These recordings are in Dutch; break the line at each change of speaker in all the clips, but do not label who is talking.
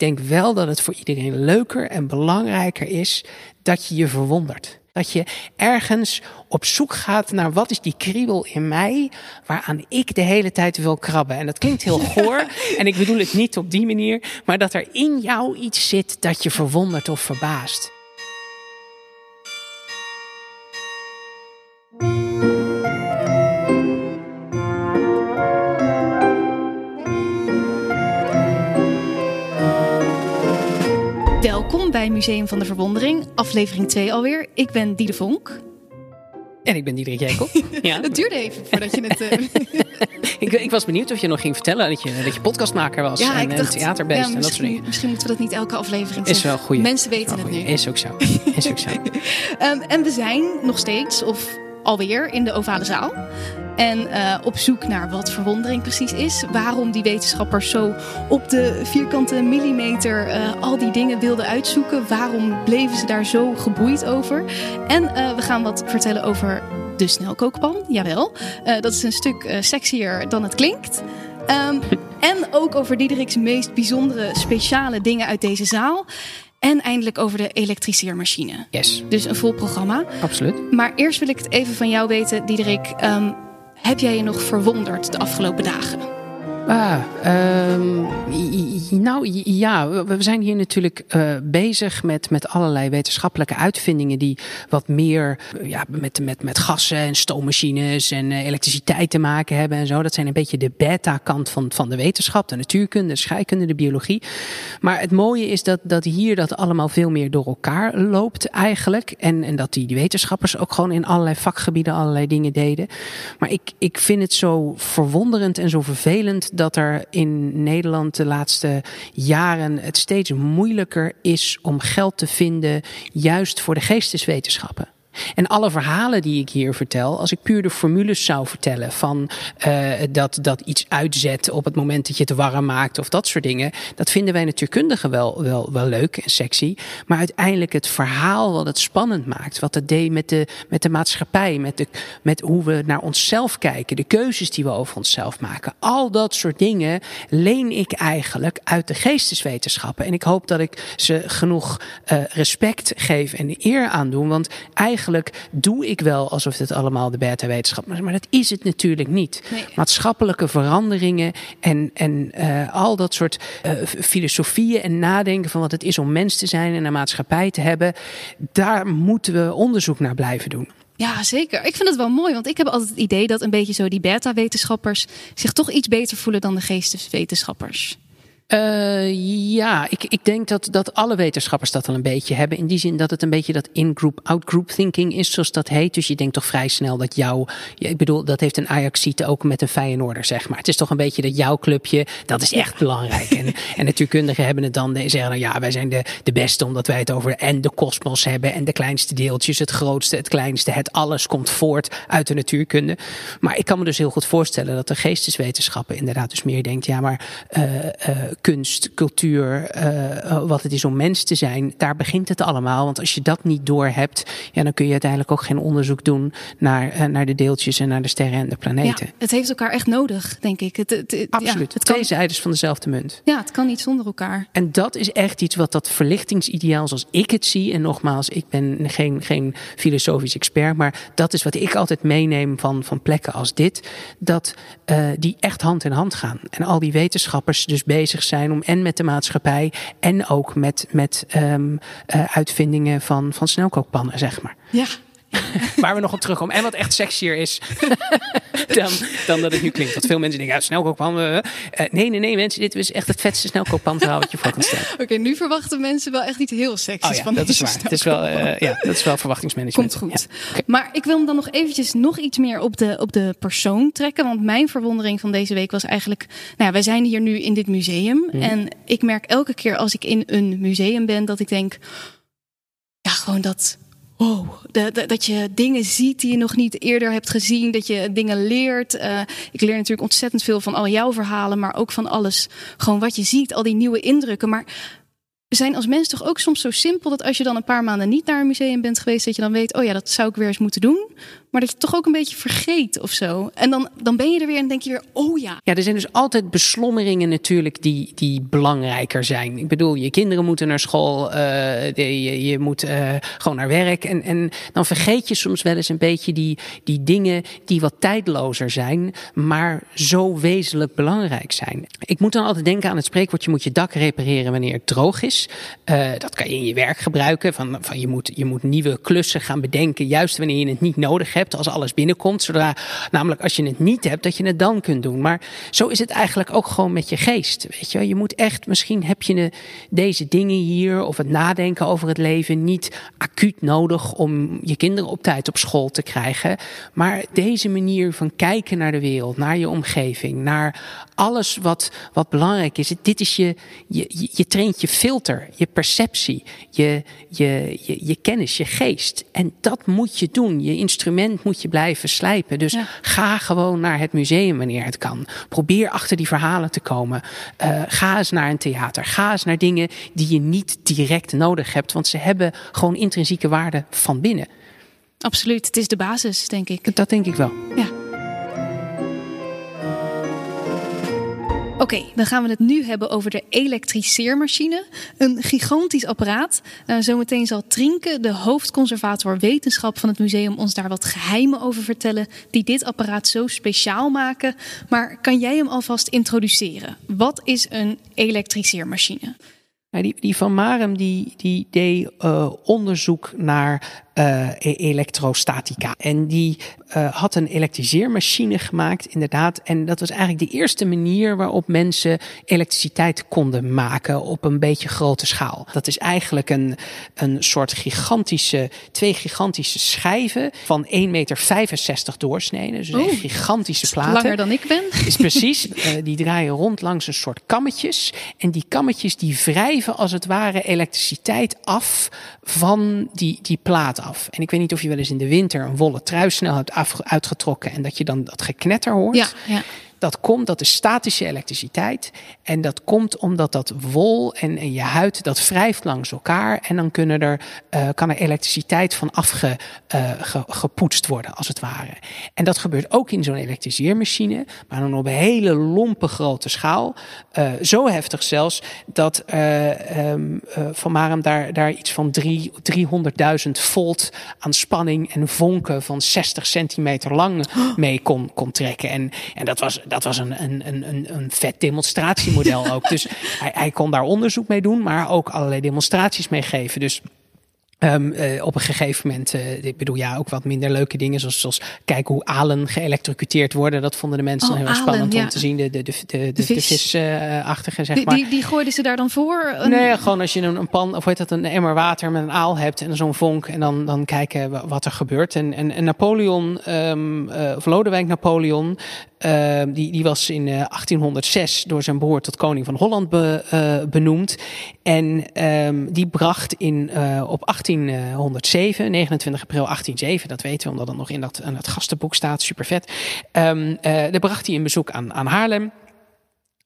ik denk wel dat het voor iedereen leuker en belangrijker is dat je je verwondert. Dat je ergens op zoek gaat naar wat is die kriebel in mij waaraan ik de hele tijd wil krabben. En dat klinkt heel goor. En ik bedoel het niet op die manier. Maar dat er in jou iets zit dat je verwondert of verbaast.
Bij Museum van de Verwondering, aflevering 2 alweer. Ik ben Diede Vonk.
En ik ben Diederik Jekel.
Ja. het duurde even voordat je het... Uh...
ik, ik, was benieuwd of je nog ging vertellen dat je, dat je podcastmaker was
ja,
en, theaterbeest
ja,
en dat soort dingen.
Misschien moeten we dat niet elke aflevering zeggen.
Is wel goed.
Mensen weten het nu.
Is ook zo. Is ook zo.
um, en we zijn nog steeds, of alweer, in de ovale zaal. En uh, op zoek naar wat verwondering precies is. Waarom die wetenschappers zo op de vierkante millimeter uh, al die dingen wilden uitzoeken. Waarom bleven ze daar zo geboeid over? En uh, we gaan wat vertellen over de snelkookpan. Jawel, dat is een stuk sexier dan het klinkt. Um, en ook over Diederik's meest bijzondere speciale dingen uit deze zaal. En eindelijk over de elektriceermachine.
Yes.
Dus een vol programma.
Absoluut.
Maar eerst wil ik het even van jou weten, Diederik. Um, heb jij je nog verwonderd de afgelopen dagen?
Ah, um, nou ja, we zijn hier natuurlijk uh, bezig met, met allerlei wetenschappelijke uitvindingen die wat meer ja, met, met, met gassen en stoommachines en uh, elektriciteit te maken hebben en zo. Dat zijn een beetje de beta-kant van, van de wetenschap, de natuurkunde, de scheikunde, de biologie. Maar het mooie is dat, dat hier dat allemaal veel meer door elkaar loopt eigenlijk. En, en dat die, die wetenschappers ook gewoon in allerlei vakgebieden allerlei dingen deden. Maar ik, ik vind het zo verwonderend en zo vervelend dat er in Nederland de laatste jaren het steeds moeilijker is om geld te vinden, juist voor de geesteswetenschappen. En alle verhalen die ik hier vertel, als ik puur de formules zou vertellen van uh, dat, dat iets uitzet op het moment dat je het warm maakt of dat soort dingen, dat vinden wij natuurkundigen wel, wel, wel leuk en sexy. Maar uiteindelijk het verhaal wat het spannend maakt, wat het deed met de, met de maatschappij, met, de, met hoe we naar onszelf kijken, de keuzes die we over onszelf maken, al dat soort dingen leen ik eigenlijk uit de geesteswetenschappen. En ik hoop dat ik ze genoeg uh, respect geef en eer aan doen, want eigenlijk eigenlijk doe ik wel alsof dit allemaal de beta-wetenschap is. Maar dat is het natuurlijk niet.
Nee.
Maatschappelijke veranderingen en, en uh, al dat soort uh, filosofieën en nadenken van wat het is om mens te zijn en een maatschappij te hebben. Daar moeten we onderzoek naar blijven doen.
Ja, zeker. Ik vind het wel mooi, want ik heb altijd het idee dat een beetje zo die beta-wetenschappers zich toch iets beter voelen dan de geesteswetenschappers.
Uh, ja, ik, ik denk dat, dat alle wetenschappers dat al een beetje hebben. In die zin dat het een beetje dat in-group, out-group thinking is, zoals dat heet. Dus je denkt toch vrij snel dat jouw. Ja, ik bedoel, dat heeft een Ajaxiet ook met een Feyenoorder, zeg maar. Het is toch een beetje dat jouw clubje, dat is echt belangrijk. En, en natuurkundigen hebben het dan, zeggen nou ja, wij zijn de, de beste omdat wij het over en de kosmos hebben en de kleinste deeltjes, het grootste, het kleinste, het alles komt voort uit de natuurkunde. Maar ik kan me dus heel goed voorstellen dat de geesteswetenschappen inderdaad dus meer denkt, ja, maar uh, uh, kunst, cultuur, uh, wat het is om mens te zijn, daar begint het allemaal. Want als je dat niet doorhebt, ja, dan kun je uiteindelijk ook geen onderzoek doen naar, uh, naar de deeltjes en naar de sterren en de planeten.
Ja, het heeft elkaar echt nodig, denk ik. Het, het, het
Absoluut.
Ja, het
Twee
kan,
zijden van dezelfde munt.
ja, het kan niet zonder elkaar.
En dat is echt iets wat dat verlichtingsideaal, zoals ik het zie. En nogmaals, ik ben geen, geen filosofisch expert, maar dat is wat ik altijd meeneem van, van plekken als dit. Dat uh, die echt hand in hand gaan. En al die wetenschappers dus bezig zijn om en met de maatschappij en ook met, met um, uh, uitvindingen van, van snelkookpannen, zeg maar.
Ja.
Waar we nog op terugkomen. En wat echt sexier is dan, dan dat het nu klinkt. Dat veel mensen denken, ja, snelkookpan. Uh, nee, nee, nee, mensen. Dit is echt het vetste snelkookpan verhaal wat je voor kan stellen.
Oké, okay, nu verwachten mensen wel echt iets heel seksies
oh, ja,
van
dat is waar. Het is wel, uh, ja, dat is wel verwachtingsmanagement.
Komt goed.
Ja. Okay.
Maar ik wil hem dan nog eventjes nog iets meer op de, op de persoon trekken. Want mijn verwondering van deze week was eigenlijk... Nou ja, wij zijn hier nu in dit museum.
Mhm.
En ik merk elke keer als ik in een museum ben... dat ik denk... Ja, gewoon dat wow, de, dat je dingen ziet die je nog niet eerder hebt gezien, dat je dingen leert. Uh, ik leer natuurlijk ontzettend veel van al jouw verhalen, maar ook van alles, gewoon wat je ziet, al die nieuwe indrukken. Maar we zijn als mens toch ook soms zo simpel dat als je dan een paar maanden niet naar een museum bent geweest, dat je dan weet, oh ja, dat zou ik weer eens moeten doen. Maar dat je toch ook een beetje vergeet of zo. En dan, dan ben je er weer en denk je weer, oh ja.
Ja, er zijn dus altijd beslommeringen natuurlijk die, die belangrijker zijn. Ik bedoel, je kinderen moeten naar school, uh, je, je, moet uh, gewoon naar werk. En, en dan vergeet je soms wel eens een beetje die, die dingen die wat tijdlozer zijn, maar zo wezenlijk belangrijk zijn. Ik moet dan altijd denken aan het spreekwoord, je moet je dak repareren wanneer het droog is. Uh, dat kan je in je werk gebruiken. Van, van je, moet, je moet nieuwe klussen gaan bedenken, juist wanneer je het niet nodig hebt, als alles binnenkomt. Zodra, namelijk als je het niet hebt, dat je het dan kunt doen. Maar zo is het eigenlijk ook gewoon met je geest. Weet je, je moet echt, misschien heb je deze dingen hier of het nadenken over het leven niet acuut nodig om je kinderen op tijd op school te krijgen. Maar deze manier van kijken naar de wereld, naar je omgeving, naar alles wat, wat belangrijk is. Dit is je, je, je traint je filter, je perceptie, je, je, je, je kennis, je geest. En dat moet je doen. Je instrument moet je blijven slijpen. Dus ga gewoon naar het museum wanneer het kan. Probeer achter die verhalen te komen. Uh, ga eens naar een theater. Ga eens naar dingen die je niet direct nodig hebt. Want ze hebben gewoon intrinsieke waarde van binnen.
Absoluut. Het is de basis, denk ik.
Dat denk ik wel.
Ja. Oké, dan gaan we het nu hebben over de elektriceermachine. Een gigantisch apparaat. Uh, zometeen zal Trinke, de hoofdconservator wetenschap van het museum, ons daar wat geheimen over vertellen die dit apparaat zo speciaal maken. Maar kan jij hem alvast introduceren? Wat is een elektriceermachine?
Nou, die, van Marem die, die deed uh, onderzoek naar uh, elektrostatica. En die uh, had een elektriseermachine gemaakt, inderdaad. En dat was eigenlijk de eerste manier waarop mensen elektriciteit konden maken op een beetje grote schaal. Dat is eigenlijk een, een soort gigantische, twee gigantische schijven van 1,65 meter doorsneden. Dus een gigantische platen.
Langer dan ik ben.
Is precies. uh, die draaien rond langs een soort kammetjes. En die kammetjes die wrijven als het ware elektriciteit af van die, die plaat En ik weet niet of je wel eens in de winter een wollen trui snel hebt uitgetrokken en dat je dan dat geknetter hoort.
Ja, ja.
Dat komt, dat is statische elektriciteit. En dat komt omdat dat wol en, je huid, dat wrijft langs elkaar. En dan kunnen er, uh, kan er elektriciteit van afgepoetst uh, worden, als het ware. En dat gebeurt ook in zo'n elektriseermachine, maar dan op een hele lompe grote schaal. Uh, zo heftig zelfs, dat um, Van daar, daar iets van 300.000 volt aan spanning en vonken van 60 centimeter lang mee kon, kon trekken. En, en dat was dat was een, een, een, een vet demonstratiemodel ook. Dus hij, hij kon daar onderzoek mee doen, maar ook allerlei demonstraties mee geven. Dus Um, uh, op een gegeven moment, uh, ik bedoel ja, ook wat minder leuke dingen, zoals, zoals kijken hoe alen geëlectrocuteerd worden. Dat vonden de mensen
oh,
heel
alen,
spannend
ja.
om te zien. De, de, de, de, de,
vis.
zeg
Die,
maar.
die, die gooiden ze daar dan voor? Een...
Nee, gewoon als je een, een pan, of heet dat, een emmer water met een aal hebt en zo'n vonk. En dan, dan kijken wat er gebeurt. En, en, en Napoleon, um, uh, of Lodewijk Napoleon, uh, die, die was in uh, 1806 door zijn broer tot koning van Holland be, uh, benoemd. En um, die bracht in, uh, op 1807, 29 april 1807, dat weten we omdat het nog in dat, dat gastenboek staat, super vet. Um, uh, daar bracht hij een bezoek aan, aan Haarlem.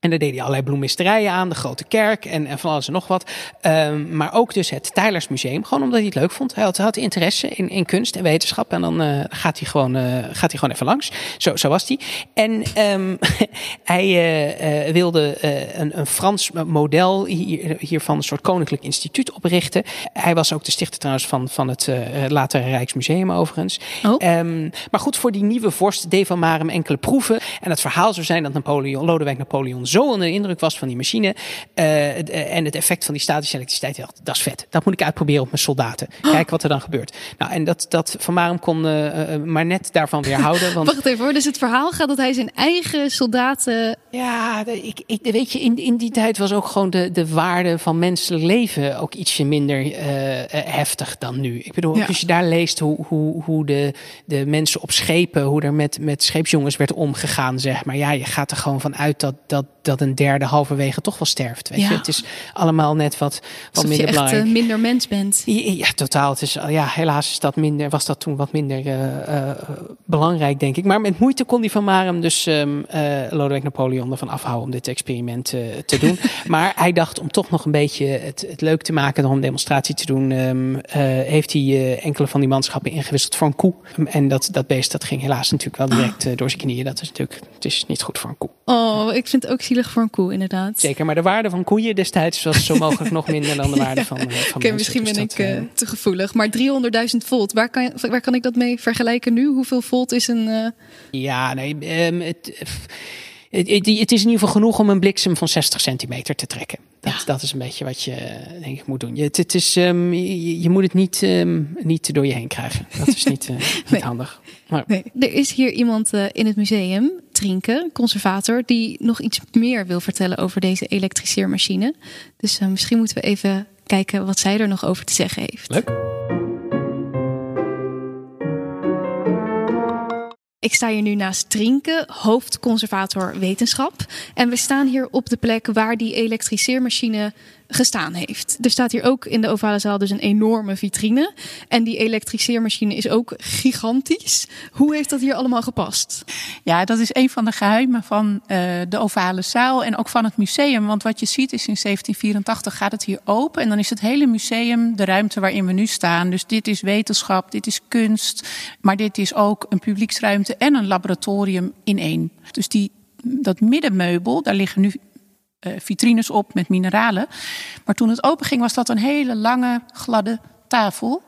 En daar deed hij allerlei bloemisterijen aan, de grote kerk en, en van alles en nog wat. Um, maar ook dus het Tijlersmuseum, gewoon omdat hij het leuk vond. Hij had, had interesse in, in kunst en wetenschap en dan uh, gaat, hij gewoon, uh, gaat hij gewoon even langs. Zo, zo was hij. En um, hij uh, wilde een, een Frans model hier, hiervan, een soort koninklijk instituut oprichten. Hij was ook de stichter trouwens van, van het latere Rijksmuseum overigens.
Oh.
Um, maar goed, voor die nieuwe vorst deed Van Marem enkele proeven. En het verhaal zou zijn dat Napoleon, Lodewijk Napoleon zo onder de indruk was van die machine uh, en het effect van die statische elektriciteit. dacht, dat is vet. Dat moet ik uitproberen op mijn soldaten. Kijken wat er dan gebeurt. Nou, en dat, dat Van Marum kon uh, maar net daarvan weerhouden. Want...
Wacht even hoor, dus het verhaal gaat dat hij zijn eigen soldaten...
Ja, ik, ik, weet je, in, in die tijd was ook gewoon de, de waarde van menselijk leven ook ietsje minder uh, heftig dan nu. Ik bedoel, ja. als je daar leest hoe, hoe, hoe de, de mensen op schepen, hoe er met, met scheepsjongens werd omgegaan, zeg maar. Ja, je gaat er gewoon van uit dat, dat dat een derde halverwege toch wel sterft. Weet
Ja.
je? Het is allemaal net wat, wat
Alsof je
minder
echt
belangrijk.
eh, minder mens bent.
Ja, ja, totaal. Het is, ja, helaas is dat minder, was dat toen wat minder eh, eh, belangrijk, denk ik. Maar met moeite kon die van Marem dus ehm eh, Lodewijk Napoleon ervan afhouden om dit experiment eh, te doen. maar hij dacht om toch nog een beetje het, het leuk te maken, nog een demonstratie te doen, ehm, eh, heeft hij eh, enkele van die manschappen ingewisseld voor een koe. En dat, dat beest dat ging helaas natuurlijk wel direct eh, door zijn knieën. Dat is natuurlijk, het is niet goed voor een koe.
Oh, ik vind het ook zielig voor een koe, inderdaad.
Zeker, maar de waarde van koeien destijds was zo mogelijk nog minder dan de waarde van, eh, van
Oké, misschien
Dus
ben ik
eh,
eh, te gevoelig. Maar 300.000 volt, waar kan, waar kan ik dat mee vergelijken nu? Hoeveel volt is een...
Ja, nee, ehm, het, het, het, het is in ieder geval genoeg om een bliksem van 60 centimeter te trekken. Dat,
Ja.
dat is een beetje wat je denk ik moet doen. Je, het, het is, ehm, je, je moet het niet, ehm, niet door je heen krijgen. Dat is niet, eh, niet
Nee.
handig. Maar,
Nee. Er is hier iemand eh, in het museum, Trinke, conservator, die nog iets meer wil vertellen over deze elektriceermachine. Dus eh, misschien moeten we even kijken wat zij er nog over te zeggen heeft.
Leuk.
Ik sta hier nu naast Trinke, hoofdconservator wetenschap. En we staan hier op de plek waar die elektriceermachine gestaan heeft. Er staat hier ook in de ovale zaal dus een enorme vitrine. En die elektriceermachine is ook gigantisch. Hoe heeft dat hier allemaal gepast?
Ja, dat is een van de geheimen van eh, de ovale zaal en ook van het museum. Want wat je ziet is in 1784 gaat het hier open en dan is het hele museum de ruimte waarin we nu staan. Dus dit is wetenschap, dit is kunst, maar dit is ook een publieksruimte en een laboratorium in één. Dus die, dat middenmeubel, daar liggen nu vitrines op met mineralen. Maar toen het open ging was dat een hele lange, gladde tafel.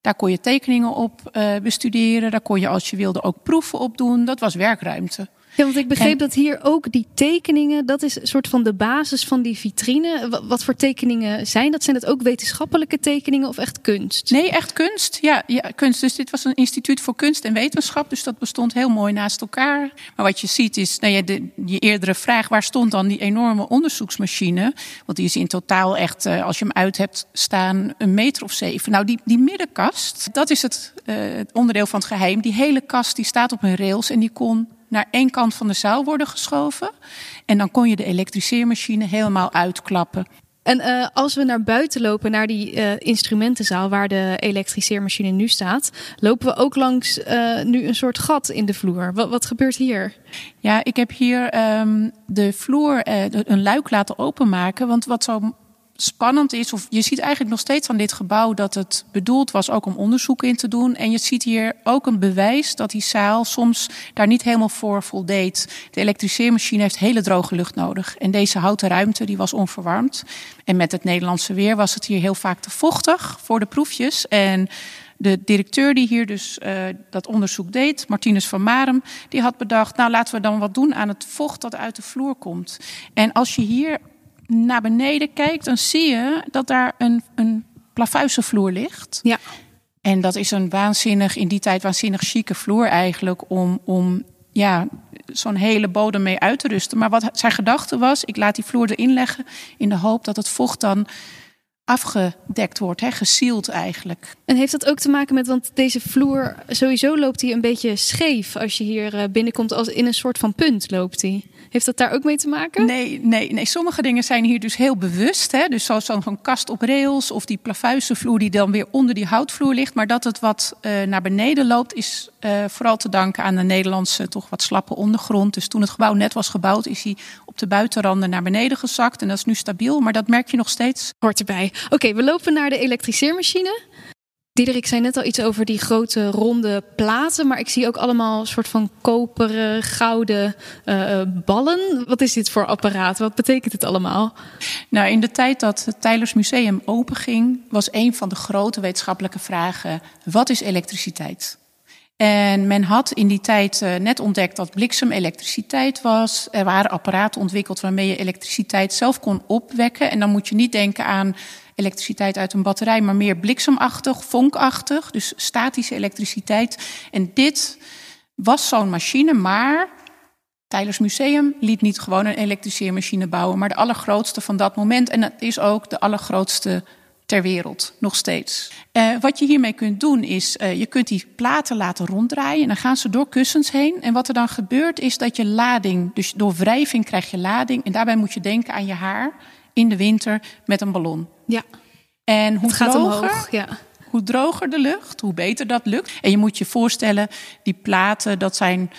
Daar kon je tekeningen op eh, bestuderen. Daar kon je als je wilde ook proeven op doen. Dat was werkruimte.
Ja, want ik begreep
En-
dat hier ook die tekeningen, dat is een soort van de basis van die vitrine. Wa- Wat voor tekeningen zijn dat? Zijn dat ook wetenschappelijke tekeningen of echt kunst?
Nee, echt kunst. Ja, ja, kunst. Dus dit was een instituut voor kunst en wetenschap. Dus dat bestond heel mooi naast elkaar. Maar wat je ziet is, nou ja, de, je eerdere vraag, waar stond dan die enorme onderzoeksmachine? Want die is in totaal echt, eh, als je hem uit hebt staan, een meter of zeven. Nou, die, die middenkast, dat is het, eh, het onderdeel van het geheim. Die hele kast die staat op een rails en die kon naar één kant van de zaal worden geschoven. En dan kon je de elektriceermachine helemaal uitklappen.
En eh, als we naar buiten lopen, naar die eh, instrumentenzaal waar de elektriceermachine nu staat, lopen we ook langs eh, nu een soort gat in de vloer. Wat, wat gebeurt hier?
Ja, ik heb hier ehm, de vloer een luik laten openmaken. Want wat zo spannend is, of je ziet eigenlijk nog steeds aan dit gebouw dat het bedoeld was ook om onderzoek in te doen. En je ziet hier ook een bewijs dat die zaal soms daar niet helemaal voor voldeed. De elektriceermachine heeft hele droge lucht nodig. En deze houten ruimte die was onverwarmd. En met het Nederlandse weer was het hier heel vaak te vochtig voor de proefjes. En de directeur die hier dus eh, dat onderzoek deed, Martinus van Marem, die had bedacht, nou laten we dan wat doen aan het vocht dat uit de vloer komt. En als je hier naar beneden kijkt, dan zie je dat daar een, een plavuizenvloer ligt.
Ja.
En dat is een waanzinnig, in die tijd waanzinnig chique vloer eigenlijk om, om ja, zo'n hele bodem mee uit te rusten. Maar wat zijn gedachte was, ik laat die vloer erin leggen in de hoop dat het vocht dan afgedekt wordt, hè, gesield eigenlijk.
En heeft dat ook te maken met, want deze vloer, sowieso loopt hij een beetje scheef als je hier eh, binnenkomt, als in een soort van punt loopt hij. Heeft dat daar ook mee te maken?
Nee, nee, nee, sommige dingen zijn hier dus heel bewust. Hè? Dus zoals dan zo'n kast op rails of die plavuizenvloer die dan weer onder die houtvloer ligt. Maar dat het wat eh, naar beneden loopt is eh, vooral te danken aan de Nederlandse toch wat slappe ondergrond. Dus toen het gebouw net was gebouwd is hij op de buitenranden naar beneden gezakt. En dat is nu stabiel, maar dat merk je nog steeds.
Hoort erbij. Oké, we lopen naar de elektriceermachine. Diederik zei net al iets over die grote ronde platen, maar ik zie ook allemaal soort van koperen, gouden eh, eh, ballen. Wat is dit voor apparaat? Wat betekent het allemaal?
Nou, in de tijd dat het Tylers Museum openging, was een van de grote wetenschappelijke vragen: wat is elektriciteit? En men had in die tijd uh, net ontdekt dat bliksem elektriciteit was. Er waren apparaten ontwikkeld waarmee je elektriciteit zelf kon opwekken. En dan moet je niet denken aan elektriciteit uit een batterij, maar meer bliksemachtig, vonkachtig, dus statische elektriciteit. En dit was zo'n machine, maar Tylers Museum liet niet gewoon een elektriceermachine bouwen, maar de allergrootste van dat moment. En het is ook de allergrootste ter wereld, nog steeds. Uh, wat je hiermee kunt doen is, uh, je kunt die platen laten ronddraaien en dan gaan ze door kussens heen. En wat er dan gebeurt is dat je lading, dus door wrijving krijg je lading. En daarbij moet je denken aan je haar in de winter met een ballon.
Ja.
En hoe
Het gaat
droger,
omhoog. Ja.
hoe droger de lucht, hoe beter dat lukt. En je moet je voorstellen, die platen, dat zijn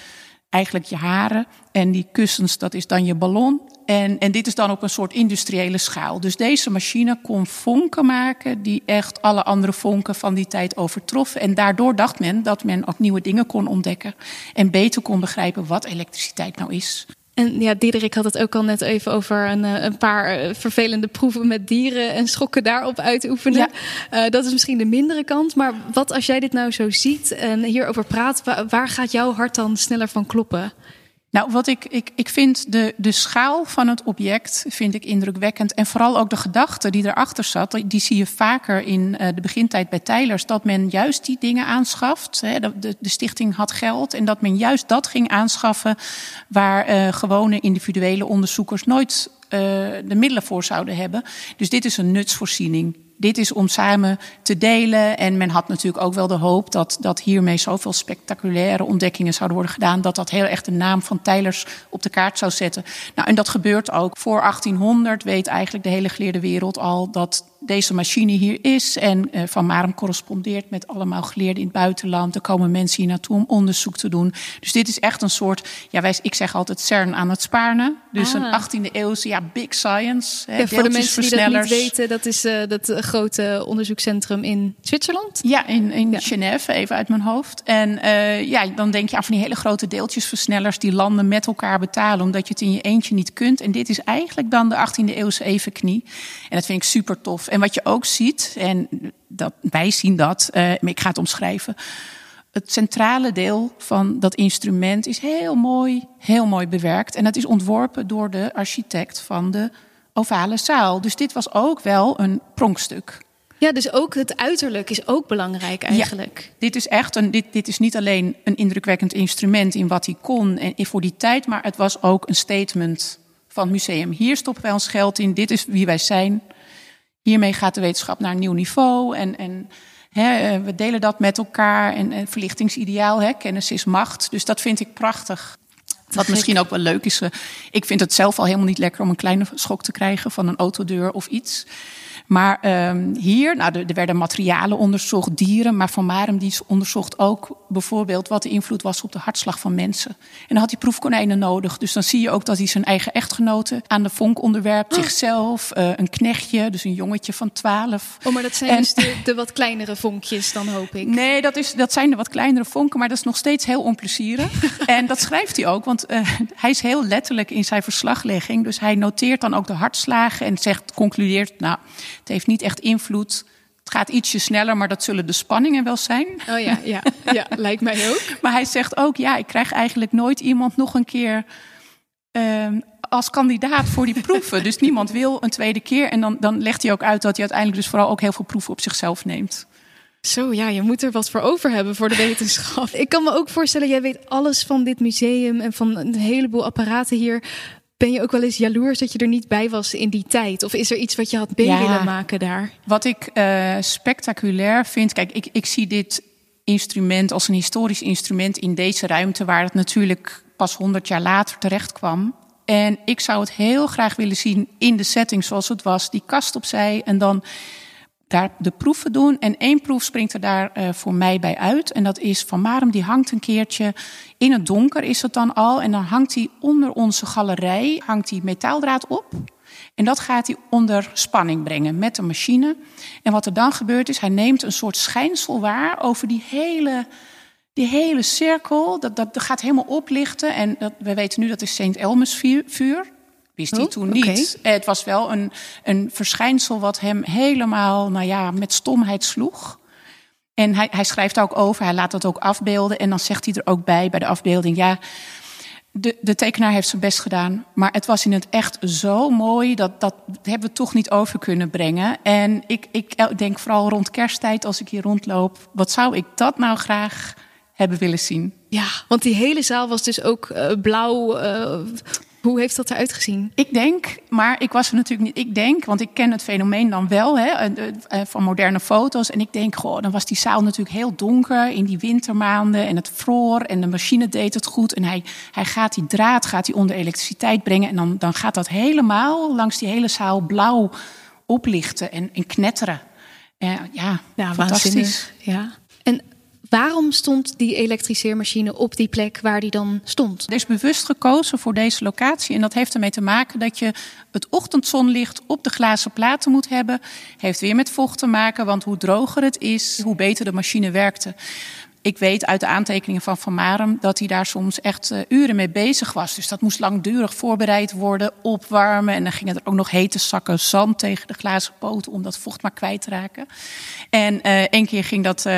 eigenlijk je haren. En die kussens, dat is dan je ballon. En, en dit is dan op een soort industriële schaal. Dus deze machine kon vonken maken die echt alle andere vonken van die tijd overtroffen. En daardoor dacht men dat men ook nieuwe dingen kon ontdekken. En beter kon begrijpen wat elektriciteit nou is.
En ja, Diederik had het ook al net even over een, eh, een paar eh, vervelende proeven met dieren en schokken daarop uitoefenen.
Ja.
Eh, dat is misschien de mindere kant. Maar wat als jij dit nou zo ziet en hierover praat, wa- waar gaat jouw hart dan sneller van kloppen?
Nou, wat ik, ik, ik vind de, de schaal van het object vind ik indrukwekkend. En vooral ook de gedachte die erachter zat. Die zie je vaker in eh, de begintijd bij Tijlers. Dat men juist die dingen aanschaft. De, de, de stichting had geld. En dat men juist dat ging aanschaffen. Waar eh, gewone individuele onderzoekers nooit eh, de middelen voor zouden hebben. Dus dit is een nutsvoorziening. Dit is om samen te delen. En men had natuurlijk ook wel de hoop dat, dat hiermee zoveel spectaculaire ontdekkingen zouden worden gedaan. Dat dat heel echt de naam van Tijlers op de kaart zou zetten. Nou, en dat gebeurt ook. Voor 1800 weet eigenlijk de hele geleerde wereld al dat deze machine hier is. En uh, Van Marum correspondeert met allemaal geleerden in het buitenland. Er komen mensen hier naartoe om onderzoek te doen. Dus dit is echt een soort, ja, wij, ik zeg altijd CERN aan het Spaarne. Dus
Ah.
een 18e eeuwse, ja, big science. hè,
Ja, voor de mensen die dat niet weten, dat is eh, dat eh, grote onderzoekscentrum in Zwitserland.
Ja, in, in
Ja.
Genève, even uit mijn hoofd. En uh, ja, dan denk je aan van die hele grote deeltjesversnellers die landen met elkaar betalen, omdat je het in je eentje niet kunt. En dit is eigenlijk dan de 18e eeuwse evenknie. En dat vind ik super tof. En wat je ook ziet, en dat, wij zien dat, uh, maar ik ga het omschrijven. Het centrale deel van dat instrument is heel mooi, heel mooi bewerkt. En dat is ontworpen door de architect van de ovale zaal. Dus dit was ook wel een pronkstuk.
Ja, dus ook het uiterlijk is ook belangrijk eigenlijk.
Ja, dit is echt een, dit, dit is niet alleen een indrukwekkend instrument in wat hij kon en voor die tijd, maar het was ook een statement van museum. Hier stoppen wij ons geld in, dit is wie wij zijn. Hiermee gaat de wetenschap naar een nieuw niveau en, en hè, we delen dat met elkaar. En, en verlichtingsideaal, hè, kennis is macht. Dus dat vind ik prachtig. Wat misschien ook wel leuk is. eh, Ik vind het zelf al helemaal niet lekker om een kleine schok te krijgen van een autodeur of iets. Maar um, hier, nou, er werden materialen onderzocht, dieren. Maar Van Marem die onderzocht ook bijvoorbeeld wat de invloed was op de hartslag van mensen. En dan had hij proefkonijnen nodig. Dus dan zie je ook dat hij zijn eigen echtgenote aan de vonk onderwerpt. Oh. Zichzelf, uh, een knechtje, dus een jongetje van twaalf.
Oh, maar dat zijn en, dus de, de, wat kleinere vonkjes dan, hoop ik.
Nee, dat, is, dat zijn de wat kleinere vonken, maar dat is nog steeds heel onplezierig. en dat schrijft hij ook, want uh, hij is heel letterlijk in zijn verslaglegging. Dus hij noteert dan ook de hartslagen en zegt, concludeert, nou, het heeft niet echt invloed. Het gaat ietsje sneller, maar dat zullen de spanningen wel zijn.
Oh ja, ja, ja lijkt mij ook.
maar hij zegt ook, ja, ik krijg eigenlijk nooit iemand nog een keer uh, als kandidaat voor die proeven. dus niemand wil een tweede keer. En dan, dan legt hij ook uit dat hij uiteindelijk dus vooral ook heel veel proeven op zichzelf neemt.
Zo ja, je moet er wat voor over hebben voor de wetenschap. Ik kan me ook voorstellen, jij weet alles van dit museum en van een heleboel apparaten hier. Ben je ook wel eens jaloers dat je er niet bij was in die tijd? Of is er iets wat je had mee ja, willen maken daar?
Wat ik uh, spectaculair vind. Kijk, ik, ik zie dit instrument als een historisch instrument in deze ruimte, waar het natuurlijk pas 100 jaar later terecht kwam. En ik zou het heel graag willen zien in de setting zoals het was. Die kast opzij en dan daar de proeven doen. En één proef springt er daar uh, voor mij bij uit. En dat is Van Marum, die hangt een keertje in het donker is het dan al. En dan hangt hij onder onze galerij, hangt hij metaaldraad op. En dat gaat hij onder spanning brengen met de machine. En wat er dan gebeurt is, hij neemt een soort schijnsel waar over die hele, die hele cirkel. Dat, dat, gaat helemaal oplichten. En dat, we weten nu dat is Sint Elmus vuur. Wist hij oh, toen niet. Okay. Het was wel een, een verschijnsel wat hem helemaal, nou ja, met stomheid sloeg. En hij, hij schrijft ook over, hij laat dat ook afbeelden. En dan zegt hij er ook bij, bij de afbeelding, ja, de, de tekenaar heeft zijn best gedaan. Maar het was in het echt zo mooi, dat, dat hebben we toch niet over kunnen brengen. En ik, ik denk vooral rond kersttijd, als ik hier rondloop, wat zou ik dat nou graag hebben willen zien?
Ja, want die hele zaal was dus ook uh, blauw. Uh, Hoe heeft dat eruit gezien?
Ik denk, maar ik was er natuurlijk niet. Ik denk, want ik ken het fenomeen dan wel hè, eh, eh, van moderne foto's. En ik denk, goh, dan was die zaal natuurlijk heel donker in die wintermaanden. En het vroor en de machine deed het goed. En hij, hij gaat die draad gaat hij onder elektriciteit brengen. En dan, dan gaat dat helemaal langs die hele zaal blauw oplichten en, en knetteren. Uh, ja, ja, fantastisch.
Ja. Waarom stond die elektriseermachine op die plek waar die dan stond?
Er is bewust gekozen voor deze locatie. En dat heeft ermee te maken dat je het ochtendzonlicht op de glazen platen moet hebben. Heeft weer met vocht te maken, want hoe droger het is, hoe beter de machine werkte ik weet uit de aantekeningen van Van Marem dat hij daar soms echt uh, uren mee bezig was. Dus dat moest langdurig voorbereid worden, opwarmen. En dan gingen er ook nog hete zakken zand tegen de glazen poten om dat vocht maar kwijt te raken. En uh, één keer ging dat uh,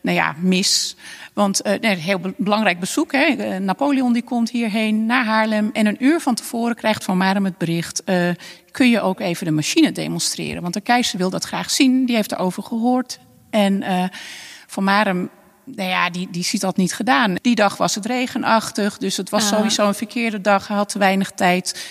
nou ja, mis. Want nee, heel belangrijk bezoek. Hè. Napoleon die komt hierheen naar Haarlem. En een uur van tevoren krijgt Van Marem het bericht. Kun je ook even de machine demonstreren? Want de keizer wil dat graag zien. Die heeft erover gehoord. En Van Marem nou ja, die, die ziet dat niet gedaan. Die dag was het regenachtig, dus het was ah. sowieso een verkeerde dag. Hij had te weinig tijd.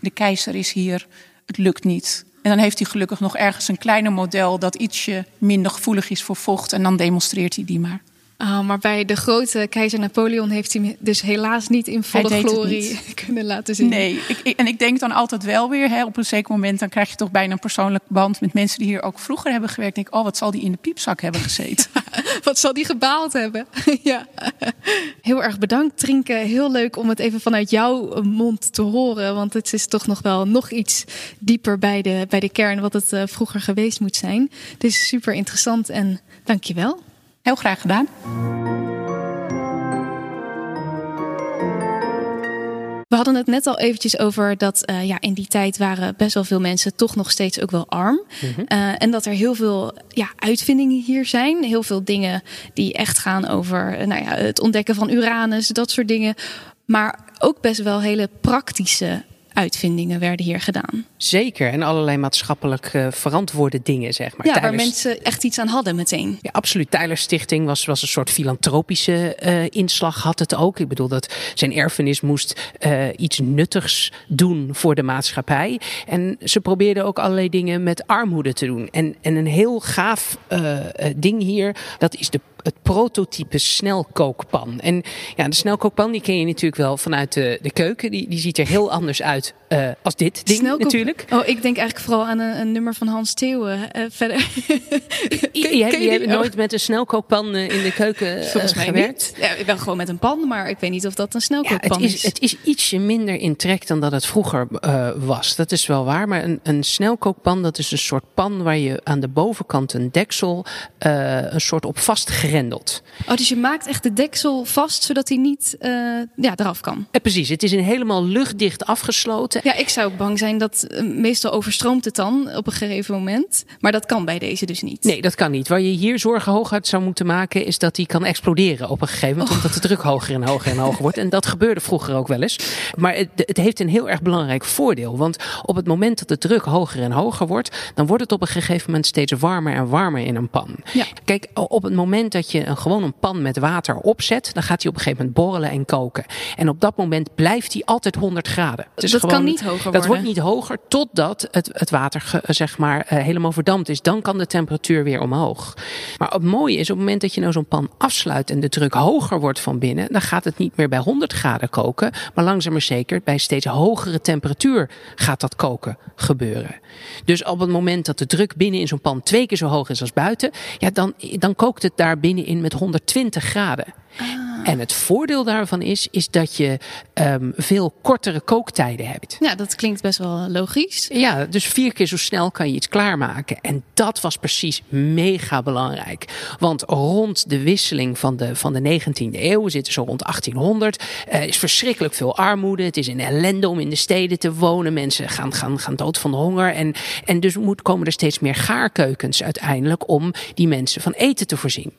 De keizer is hier, het lukt niet. En dan heeft hij gelukkig nog ergens een kleiner model dat ietsje minder gevoelig is voor vocht. En dan demonstreert hij die maar.
Oh, maar bij de grote keizer Napoleon heeft hij dus helaas niet in volle glorie kunnen laten zien.
Nee, ik, en ik denk dan altijd wel weer, hè, op een zeker moment, dan krijg je toch bijna een persoonlijk band met mensen die hier ook vroeger hebben gewerkt. Denk ik, oh, wat zal die in de piepzak hebben gezeten?
wat zal die gebaald hebben? ja. Heel erg bedankt, Trinke. Heel leuk om het even vanuit jouw mond te horen, want het is toch nog wel nog iets dieper bij de, bij de kern wat het uh, vroeger geweest moet zijn. Het is super interessant en dankjewel.
Heel graag gedaan.
We hadden het net al eventjes over dat uh, ja, in die tijd waren best wel veel mensen toch nog steeds ook wel arm. Mm -hmm. uh, en dat er heel veel ja, uitvindingen hier zijn. Heel veel dingen die echt gaan over nou ja, het ontdekken van Uranus, dat soort dingen. Maar ook best wel hele praktische uitvindingen werden hier gedaan.
Zeker, en allerlei maatschappelijk uh, verantwoorde dingen, zeg maar.
Ja, waar mensen echt iets aan hadden meteen.
Ja, absoluut. Tyler Stichting was, was een soort filantropische uh, inslag, had het ook. Ik bedoel, dat zijn erfenis moest uh, iets nuttigs doen voor de maatschappij. En ze probeerden ook allerlei dingen met armoede te doen. En, en een heel gaaf ding hier, dat is de het prototype snelkookpan. En ja, de snelkookpan die ken je natuurlijk wel vanuit de, de keuken. Die, die ziet er heel anders uit uh, als dit ding natuurlijk.
Oh, ik denk eigenlijk vooral aan een, een nummer van Hans Theeuwen. Uh, verder.
je, je, je hebt nooit met een snelkookpan uh, in de keuken Volgens mij gewerkt?
Niet. Ja, wel gewoon met een pan, maar ik weet niet of dat een snelkookpan
ja, het is. Het is ietsje minder in trek dan dat het vroeger was. Dat is wel waar. Maar een, een snelkookpan, dat is een soort pan waar je aan de bovenkant een deksel een soort op
Oh, dus je maakt echt de deksel vast zodat hij niet uh, ja, eraf kan.
Eh, precies, het is een helemaal luchtdicht afgesloten.
Ja, ik zou bang zijn dat uh, meestal overstroomt het dan op een gegeven moment. Maar dat kan bij deze dus niet.
Nee, dat kan niet. Waar je hier zorgen hoog uit zou moeten maken, is dat hij kan exploderen op een gegeven moment. Oh. Omdat de druk hoger en hoger en hoger wordt. En dat gebeurde vroeger ook wel eens. Maar het, het heeft een heel erg belangrijk voordeel. Want op het moment dat de druk hoger en hoger wordt, dan wordt het op een gegeven moment steeds warmer en warmer in een pan. Ja. Kijk, op het moment dat je een, gewoon een pan met water opzet, dan gaat hij op een gegeven moment borrelen en koken. En op dat moment blijft hij altijd 100 graden.
Dus dat gewoon, kan niet hoger
worden. Dat wordt niet hoger totdat het, het water zeg maar uh, helemaal verdampt is. Dan kan de temperatuur weer omhoog. Maar het mooie is op het moment dat je nou zo'n pan afsluit en de druk hoger wordt van binnen, dan gaat het niet meer bij 100 graden koken, maar langzaam maar zeker bij steeds hogere temperatuur gaat dat koken gebeuren. Dus op het moment dat de druk binnen in zo'n pan twee keer zo hoog is als buiten, ja, dan, dan kookt het daar binnenin met 120 graden. Ah. En het voordeel daarvan is, is dat je um, veel kortere kooktijden hebt.
Ja, dat klinkt best wel logisch.
Ja, dus vier keer zo snel kan je iets klaarmaken. En dat was precies mega belangrijk. Want rond de wisseling van de, van de 19e eeuw, zitten zo rond 1800, uh, is verschrikkelijk veel armoede. Het is een ellende om in de steden te wonen. Mensen gaan, gaan, gaan dood van de honger. En, en dus moet, komen er steeds meer gaarkeukens uiteindelijk om die mensen van eten te voorzien.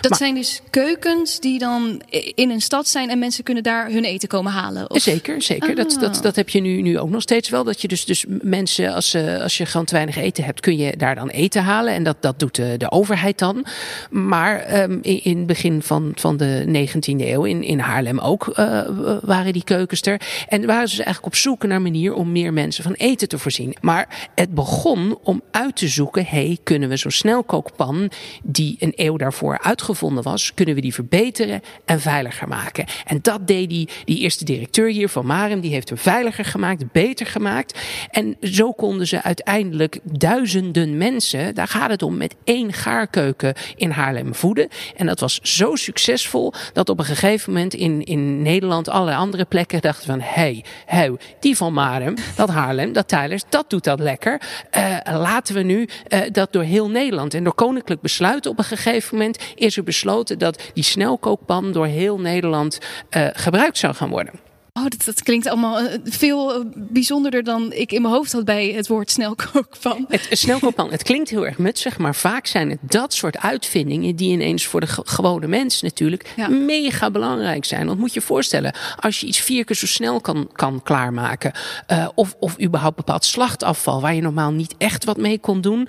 Dat zijn dus keukens die dan in een stad zijn en mensen kunnen daar hun eten komen halen.
Of? Zeker, zeker. Dat, dat,
Ah.
dat heb je nu, nu ook nog steeds wel. Dat je dus, dus mensen, als, eh, als je gewoon te weinig eten hebt, kun je daar dan eten halen. En dat, dat doet de, de overheid dan. Maar ehm, in, in het begin van, van de 19e eeuw, in, in Haarlem ook, eh, waren die keukens er. En waren ze dus eigenlijk op zoek naar een manier om meer mensen van eten te voorzien. Maar het begon om uit te zoeken, hey, kunnen we zo'n snelkookpan die een eeuw daarvoor uitgevonden was, kunnen we die verbeteren en veiliger maken? En dat deed die, die eerste directeur hier van Marem, die heeft hem veiliger gemaakt, beter gemaakt. En zo konden ze uiteindelijk duizenden mensen, daar gaat het om, met één gaarkeuken in Haarlem voeden. En dat was zo succesvol dat op een gegeven moment in, in Nederland allerlei andere plekken dachten van, hey, hey, die van Marem, dat Haarlem, dat Tijlers, dat doet dat lekker. Uh, laten we nu uh, dat door heel Nederland en door koninklijk besluit op een gegeven moment is besloten dat die snelkookpan door heel Nederland uh, gebruikt zou gaan worden.
Oh, dat, dat, klinkt allemaal uh, veel uh, bijzonderder dan ik in mijn hoofd had bij het woord snelkookpan.
Het, het snelkookpan, het klinkt heel erg mutsig, maar vaak zijn het dat soort uitvindingen die ineens voor de gewone mens natuurlijk ja. mega belangrijk zijn. Want moet je je voorstellen, als je iets vier keer zo snel kan, kan klaarmaken, uh, of, of überhaupt bepaald slachtafval waar je normaal niet echt wat mee kon doen,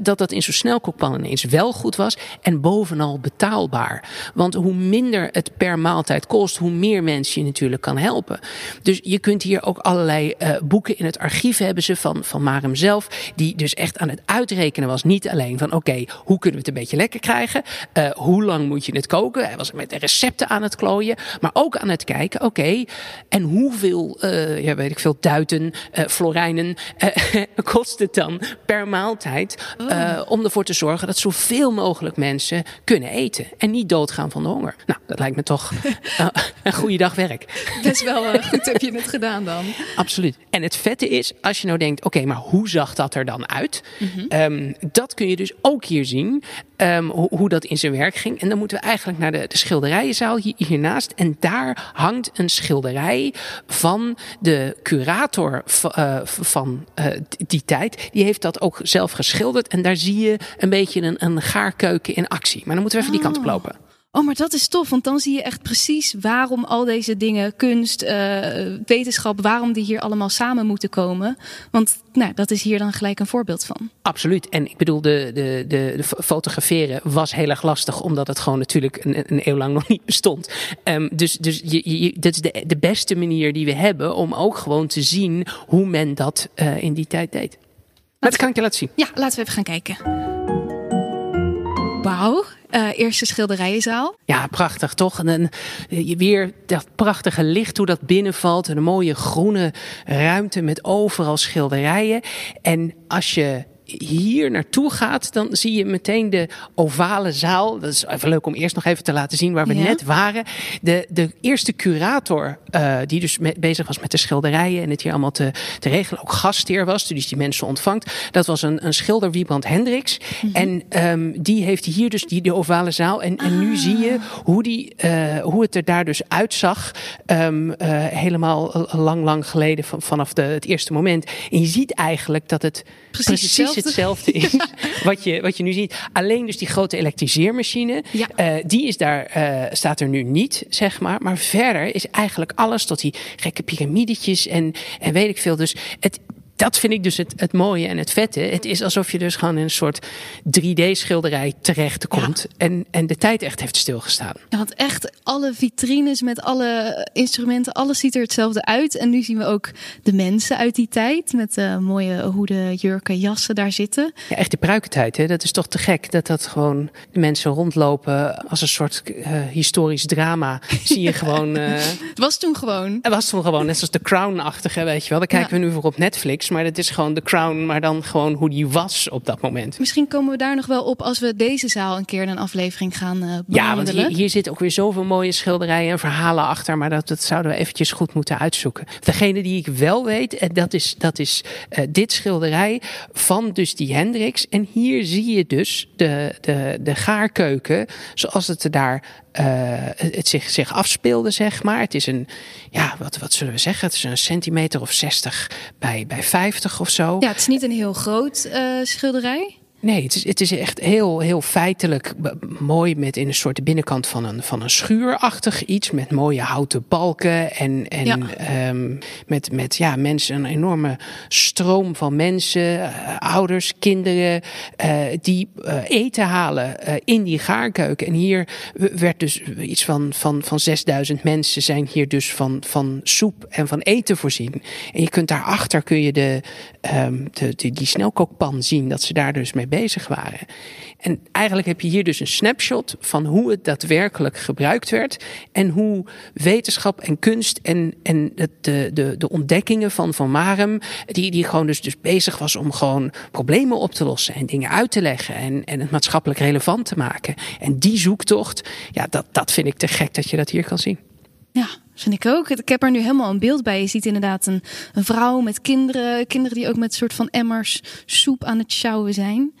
dat dat in zo'n snelkookpan ineens wel goed was en bovenal betaalbaar. Want hoe minder het per maaltijd kost, hoe meer mensen je natuurlijk kan helpen. Dus je kunt hier ook allerlei uh, boeken in het archief hebben ze van, van Marem zelf. Die dus echt aan het uitrekenen was. Niet alleen van oké, okay, hoe kunnen we het een beetje lekker krijgen? Uh, hoe lang moet je het koken? Hij was met de recepten aan het klooien. Maar ook aan het kijken, oké, okay, en hoeveel, uh, ja weet ik veel, duiten, florijnen kost het dan per maaltijd? Oh. om ervoor te zorgen dat zoveel mogelijk mensen kunnen eten. En niet doodgaan van de honger. Nou, dat lijkt me toch een goede dag werk.
Best wel uh, goed heb je het gedaan dan.
Absoluut. En het vette is, als je nou denkt, oké, okay, maar hoe zag dat er dan uit? Mm -hmm. um, dat kun je dus ook hier zien, um, hoe, hoe, dat in zijn werk ging. En dan moeten we eigenlijk naar de, de schilderijenzaal hier, hiernaast. En daar hangt een schilderij van de curator uh, van uh, die tijd. Die heeft dat ook zelf geschilderd. En daar zie je een beetje een, een gaarkeuken in actie. Maar dan moeten we even oh. die kant op lopen.
Oh, maar dat is tof, want dan zie je echt precies waarom al deze dingen, kunst, uh, wetenschap, waarom die hier allemaal samen moeten komen. Want nou, dat is hier dan gelijk een voorbeeld van.
Absoluut. En ik bedoel, de, de, de, de fotograferen was heel erg lastig, omdat het gewoon natuurlijk een, een eeuw lang nog niet bestond. Um, dus dus je, je, dat is de, de beste manier die we hebben om ook gewoon te zien hoe men dat uh, in die tijd deed. Maar dat kan ik je laten zien.
Ja, laten we even gaan kijken. Wauw. Uh, eerste schilderijenzaal.
Ja, prachtig toch? En uh, weer dat prachtige licht hoe dat binnenvalt. En een mooie groene ruimte met overal schilderijen. En als je hier naartoe gaat, dan zie je meteen de ovale zaal. Dat is even leuk om eerst nog even te laten zien waar we ja. net waren. De, de eerste curator, uh, die dus bezig was met de schilderijen en het hier allemaal te, te regelen, ook gastheer was, dus die mensen ontvangt. Dat was een, een schilder, Wiebrand Hendricks. Mm -hmm. En um, die heeft hier dus die, de ovale zaal. En, en nu
Ah.
zie je hoe, die, uh, hoe het er daar dus uitzag. Um, uh, helemaal lang, lang geleden van, vanaf de, het eerste moment. En je ziet eigenlijk dat het
precies,
precies
hetzelfde,
hetzelfde is wat, je, wat je nu ziet. Alleen dus die grote elektriseermachine,
ja.
uh, die is daar, uh, staat er nu niet, zeg maar. Maar verder is eigenlijk alles tot die gekke piramidetjes en, en weet ik veel. Dus het, dat vind ik dus het, het mooie en het vette. Het is alsof je dus gewoon in een soort 3D-schilderij terecht komt. Ja. En, en de tijd echt heeft stilgestaan.
Ja, want echt alle vitrines met alle instrumenten, alles ziet er hetzelfde uit. En nu zien we ook de mensen uit die tijd met uh, mooie hoeden, jurken, jassen daar zitten.
Ja, echt de pruikentijd. Hè? Dat is toch te gek dat dat gewoon de mensen rondlopen als een soort uh, historisch drama. Zie je gewoon. Uh,
het was toen gewoon.
Het was toen gewoon, net zoals The Crown-achtige, weet je wel. Daar kijken ja. we nu voor op Netflix. Maar het is gewoon The Crown, maar dan gewoon hoe die was op dat moment.
Misschien komen we daar nog wel op als we deze zaal een keer in een aflevering gaan uh,
Ja, want hier, hier zit ook weer zoveel mooie schilderijen en verhalen achter. Maar dat, dat zouden we eventjes goed moeten uitzoeken. Degene die ik wel weet, en dat is, dat is uh, dit schilderij van dus die Hendricks. En hier zie je dus de, de, de gaarkeuken zoals het er daar uh, het zich, zich afspeelde, zeg maar. Het is een, ja, wat, wat zullen we zeggen? Het is een centimeter of 60 bij, bij 50 of zo.
Ja, het is niet een heel groot uh, schilderij.
Nee, het is, het is echt heel, heel feitelijk mooi met in een soort binnenkant van een, van een schuurachtig iets. Met mooie houten balken en, en ja. Ehm, met, met ja, mensen, een enorme stroom van mensen, uh, ouders, kinderen, uh, die uh, eten halen in die gaarkeuken. En hier werd dus iets van, van, van 6000 mensen zijn hier dus van, van soep en van eten voorzien. En je kunt daarachter kun je de, um, de, de, die snelkookpan zien, dat ze daar dus mee bezig waren. En eigenlijk heb je hier dus een snapshot van hoe het daadwerkelijk gebruikt werd. En hoe wetenschap en kunst en, en de, de, de ontdekkingen van Van Marem, die, die gewoon dus, dus bezig was om gewoon problemen op te lossen en dingen uit te leggen en, en het maatschappelijk relevant te maken. En die zoektocht, ja, dat, dat vind ik te gek dat je dat hier kan zien.
Ja, vind ik ook. Ik heb er nu helemaal een beeld bij. Je ziet inderdaad een, een vrouw met kinderen. Kinderen die ook met een soort van emmers soep aan het sjouwen zijn.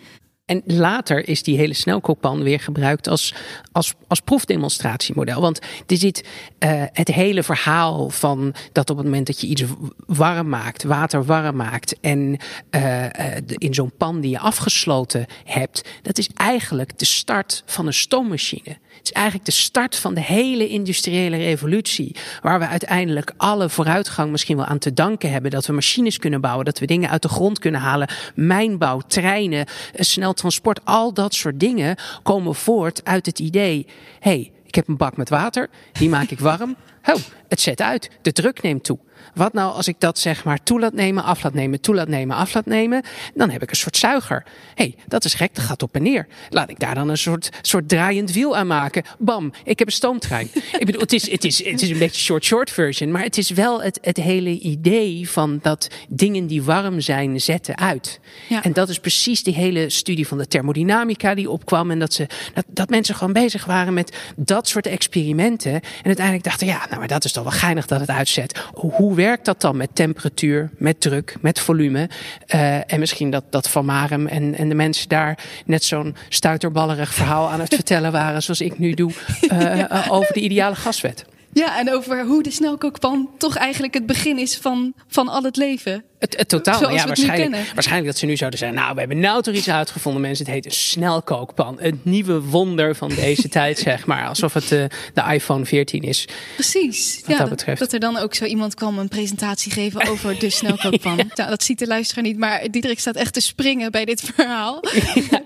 En later is die hele snelkookpan weer gebruikt als, als, als proefdemonstratiemodel. Want er zit uh, het hele verhaal van dat op het moment dat je iets warm maakt, water warm maakt en uh, in zo'n pan die je afgesloten hebt, dat is eigenlijk de start van een stoommachine. Het is eigenlijk de start van de hele industriële revolutie. Waar we uiteindelijk alle vooruitgang misschien wel aan te danken hebben. Dat we machines kunnen bouwen, dat we dingen uit de grond kunnen halen. Mijnbouw, treinen, snel transport, al dat soort dingen komen voort uit het idee: hé, hey, ik heb een bak met water, die maak ik warm. Oh, het zet uit, de druk neemt toe. Wat nou als ik dat zeg maar toe laat nemen, af laat nemen, toe laat nemen, af laat nemen? Dan heb ik een soort zuiger. Hé, hey, dat is gek, dat gaat op en neer. Laat ik daar dan een soort, soort draaiend wiel aan maken. Bam, ik heb een stoomtrein. ik bedoel, het is, het, is, het is een beetje short, short version. Maar het is wel het, het hele idee van dat dingen die warm zijn, zetten uit. Ja. En dat is precies die hele studie van de thermodynamica die opkwam. En dat, ze, dat, dat mensen gewoon bezig waren met dat soort experimenten. En uiteindelijk dachten, ja, nou maar dat is toch wel geinig dat het uitzet. Hoe werkt dat dan met temperatuur, met druk, met volume? Uh, en misschien dat, dat Van Marem en, en de mensen daar net zo'n stuiterballerig verhaal aan het vertellen waren, zoals ik nu doe, uh, over de ideale gaswet.
Ja, en over hoe de snelkookpan toch eigenlijk het begin is van, van al het leven.
Het, het totaal. ja, waarschijnlijk, waarschijnlijk dat ze nu zouden zeggen: Nou, we hebben nou toch iets uitgevonden, mensen. Het heet een snelkookpan. Het nieuwe wonder van deze tijd, zeg maar. Alsof het uh, de iPhone 14 is.
Precies.
Wat
ja,
dat betreft.
Dat er dan ook zo iemand kwam een presentatie geven over de snelkookpan. ja. nou, dat ziet de luisteraar niet, maar Diederik staat echt te springen bij dit verhaal. Ja.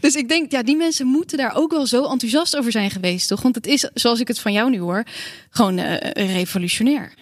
dus ik denk, ja, die mensen moeten daar ook wel zo enthousiast over zijn geweest, toch? Want het is, zoals ik het van jou nu hoor, gewoon uh, revolutionair.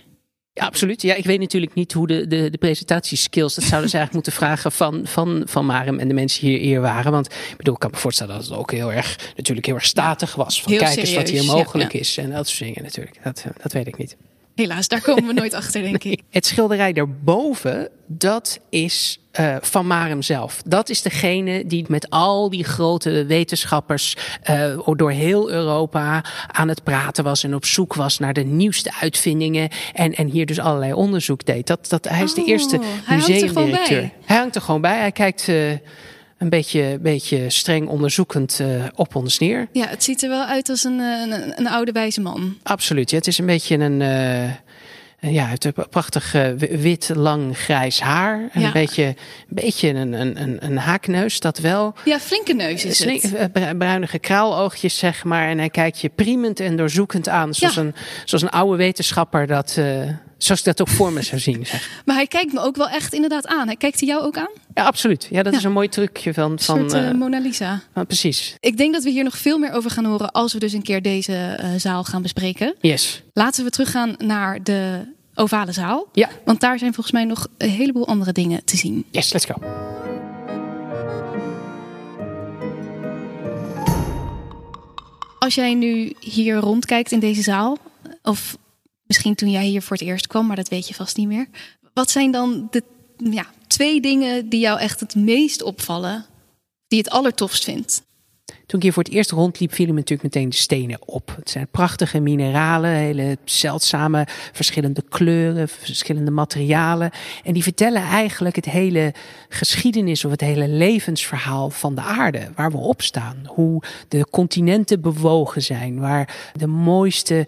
Ja, absoluut. Ja, ik weet natuurlijk niet hoe de, de, de presentatieskills, dat zouden ze eigenlijk moeten vragen van, van, van Marem en de mensen hier, hier waren. Want ik bedoel, ik kan me voorstellen dat het ook heel erg, natuurlijk heel erg statig was. Van kijk eens wat hier mogelijk ja, ja. is en dat soort dingen natuurlijk. Dat, dat weet ik niet.
Helaas, daar komen we nooit achter, denk ik.
Het schilderij daarboven, dat is uh, van Marem zelf. Dat is degene die met al die grote wetenschappers uh, door heel Europa aan het praten was en op zoek was naar de nieuwste uitvindingen en, en hier dus allerlei onderzoek deed. Dat, dat, hij is de
Oh,
eerste
hij hangt er gewoon
museumdirecteur.
bij.
Hij hangt er gewoon bij. Hij kijkt uh, een beetje, beetje streng onderzoekend uh, op ons neer.
Ja, het ziet er wel uit als een, eh, een, een oude wijze man.
Absoluut. Ja, het is een beetje een. Uh, ja, hij heeft een prachtig uh, wit, lang, grijs haar. En
Ja.
Een beetje, een, beetje een, een, een, een haakneus, dat wel.
Ja, flinke neus is het.
eh, bru- bruinige kraaloogjes, zeg maar. En hij kijkt je priemend en doorzoekend aan. Zoals,
Ja.
een, zoals een oude wetenschapper dat. Uh, zoals ik dat ook voor me zou zien. Zeg.
Maar hij kijkt me ook wel echt inderdaad aan. Hij kijkt hij jou ook aan?
Ja, absoluut. Ja, dat
Ja.
is een mooi trucje van.
Een
van
soort eh,
uh,
Mona Lisa.
precies.
Ik denk dat we hier nog veel meer over gaan horen als we dus een keer deze eh, zaal gaan bespreken.
Yes.
Laten we teruggaan naar de ovale zaal.
Ja,
Want daar zijn volgens mij nog een heleboel andere dingen te zien.
yes, let's go.
Als jij nu hier rondkijkt in deze zaal, of misschien toen jij hier voor het eerst kwam, maar dat weet je vast niet meer. Wat zijn dan de ja, twee dingen die jou echt het meest opvallen, die het allertofst vindt?
Toen ik hier voor het eerst rondliep, vielen me natuurlijk meteen de stenen op. Het zijn prachtige mineralen, hele zeldzame, verschillende kleuren, verschillende materialen. En die vertellen eigenlijk het hele geschiedenis of het hele levensverhaal van de aarde, waar we op staan. Hoe de continenten bewogen zijn, waar de mooiste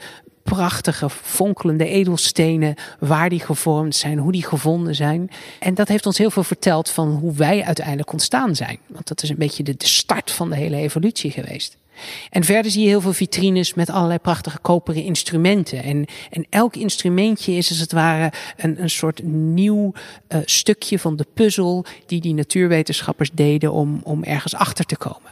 prachtige, fonkelende edelstenen, waar die gevormd zijn, hoe die gevonden zijn. En dat heeft ons heel veel verteld van hoe wij uiteindelijk ontstaan zijn. Want dat is een beetje de, de start van de hele evolutie geweest. En verder zie je heel veel vitrines met allerlei prachtige koperen instrumenten. En, en elk instrumentje is als het ware een, een soort nieuw uh, stukje van de puzzel die die natuurwetenschappers deden om, om ergens achter te komen.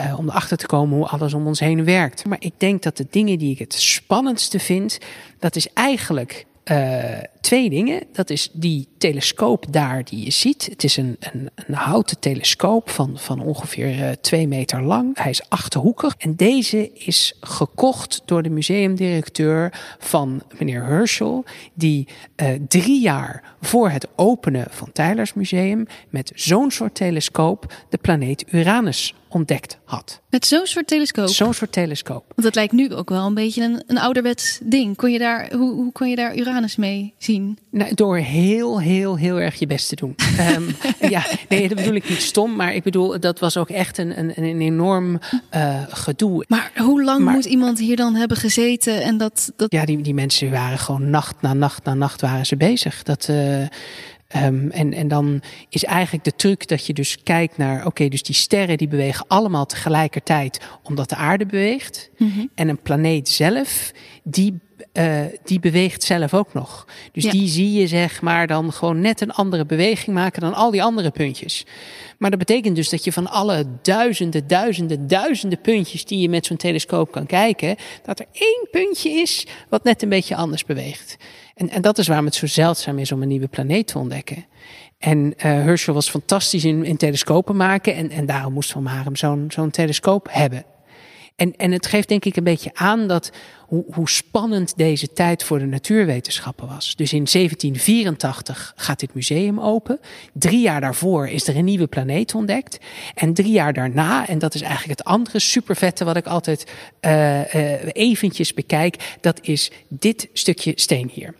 Uh, om erachter te komen hoe alles om ons heen werkt. Maar ik denk dat de dingen die ik het spannendste vind, dat is eigenlijk uh, twee dingen. Dat is die telescoop daar die je ziet. Het is een, een, een houten telescoop van, van ongeveer uh, twee meter lang. Hij is achterhoekig. En deze is gekocht door de museumdirecteur van meneer Herschel. Die uh, drie jaar voor het openen van Tylers Museum met zo'n soort telescoop de planeet Uranus ontdekt had.
Met zo'n soort telescoop?
Zo'n soort telescoop.
Want dat lijkt nu ook wel een beetje een, een ouderwets ding. Kon je daar, hoe, hoe kon je daar Uranus mee zien?
Nou, door heel, heel, heel erg je best te doen. um, ja, nee, dat bedoel ik niet stom. Maar ik bedoel, dat was ook echt een, een, een enorm uh, gedoe.
Maar hoe lang maar, moet iemand hier dan hebben gezeten? En dat, dat...
Ja, die, die mensen waren gewoon nacht na nacht na nacht waren ze bezig. Dat... Uh, Um, en, en dan is eigenlijk de truc dat je dus kijkt naar, oké, okay, dus die sterren die bewegen allemaal tegelijkertijd omdat de aarde beweegt. Mm -hmm. En een planeet zelf, die, uh, die beweegt zelf ook nog. Dus ja. die zie je zeg maar dan gewoon net een andere beweging maken dan al die andere puntjes. Maar dat betekent dus dat je van alle duizenden, duizenden, duizenden puntjes die je met zo'n telescoop kan kijken, dat er één puntje is wat net een beetje anders beweegt. En, en dat is waarom het zo zeldzaam is om een nieuwe planeet te ontdekken. En uh, Herschel was fantastisch in, in telescopen maken. En, en daarom moest Van Marem zo'n zo'n telescoop hebben. En, en het geeft denk ik een beetje aan dat hoe, hoe spannend deze tijd voor de natuurwetenschappen was. Dus in 1784 gaat dit museum open. Drie jaar daarvoor is er een nieuwe planeet ontdekt. En drie jaar daarna, en dat is eigenlijk het andere supervette wat ik altijd uh, eventjes bekijk, dat is dit stukje steen hier.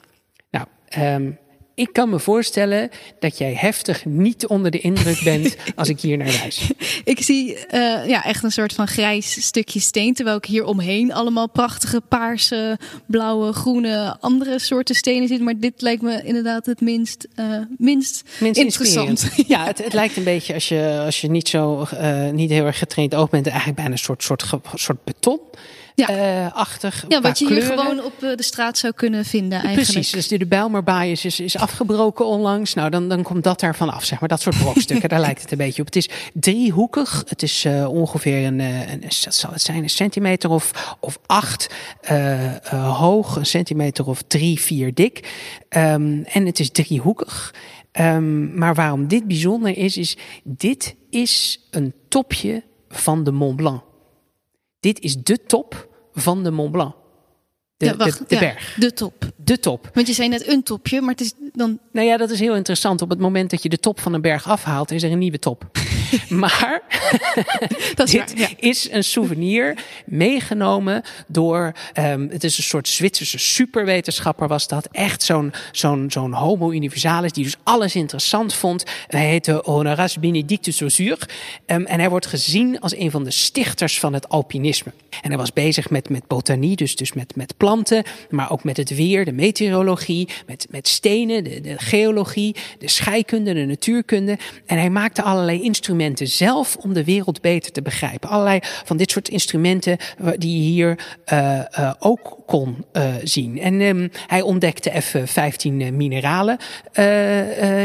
Nou, um, ik kan me voorstellen dat jij heftig niet onder de indruk bent als ik hier naar wijs.
Ik zie uh, ja, echt een soort van grijs stukje steen, terwijl ik hier omheen allemaal prachtige paarse, blauwe, groene, andere soorten stenen zit. Maar dit lijkt me inderdaad het minst, uh, minst, minst interessant.
Ja, het, het, lijkt een beetje als je, als je niet zo uh, niet heel erg getraind oog bent, eigenlijk bijna een soort, soort, soort beton ja. Uh, achtig.
Ja, wat je
kleuren.
hier gewoon op de straat zou kunnen vinden eigenlijk.
Precies, dus de, Bijlmerbaai is, is, afgebroken onlangs. Nou, dan, dan komt dat daarvan af, zeg maar. Dat soort brokstukken, daar lijkt het een beetje op. Het is driehoekig. Het is uh, ongeveer een, zal het zijn, een centimeter of, of acht uh, hoog. Een centimeter of drie, vier dik. Um, en het is driehoekig. Um, maar waarom dit bijzonder is, is dit is een topje van de Mont Blanc. Dit is de top van de Mont Blanc. De,
ja, wacht,
de, de
ja,
berg.
De top.
De top.
Want je zei net een topje, maar het is dan.
Nou ja, dat is heel interessant. Op het moment dat je de top van een berg afhaalt, is er een nieuwe top. maar
dat is
dit
waar, ja.
is een souvenir meegenomen door. Um, het is een soort Zwitserse superwetenschapper, was dat. Echt zo'n zo'n zo'n Homo universalis, die dus alles interessant vond. Hij heette Honoras Benedictus Saussure. Um, en hij wordt gezien als een van de stichters van het alpinisme. En hij was bezig met, met botanie, dus, dus met, met planten, maar ook met het weer, de meteorologie, met, met stenen, de, de geologie, de scheikunde, de natuurkunde. En hij maakte allerlei instrumenten zelf om de wereld beter te begrijpen. Allerlei van dit soort instrumenten die je hier uh, uh, ook kon zien. En um, hij ontdekte even 15 mineralen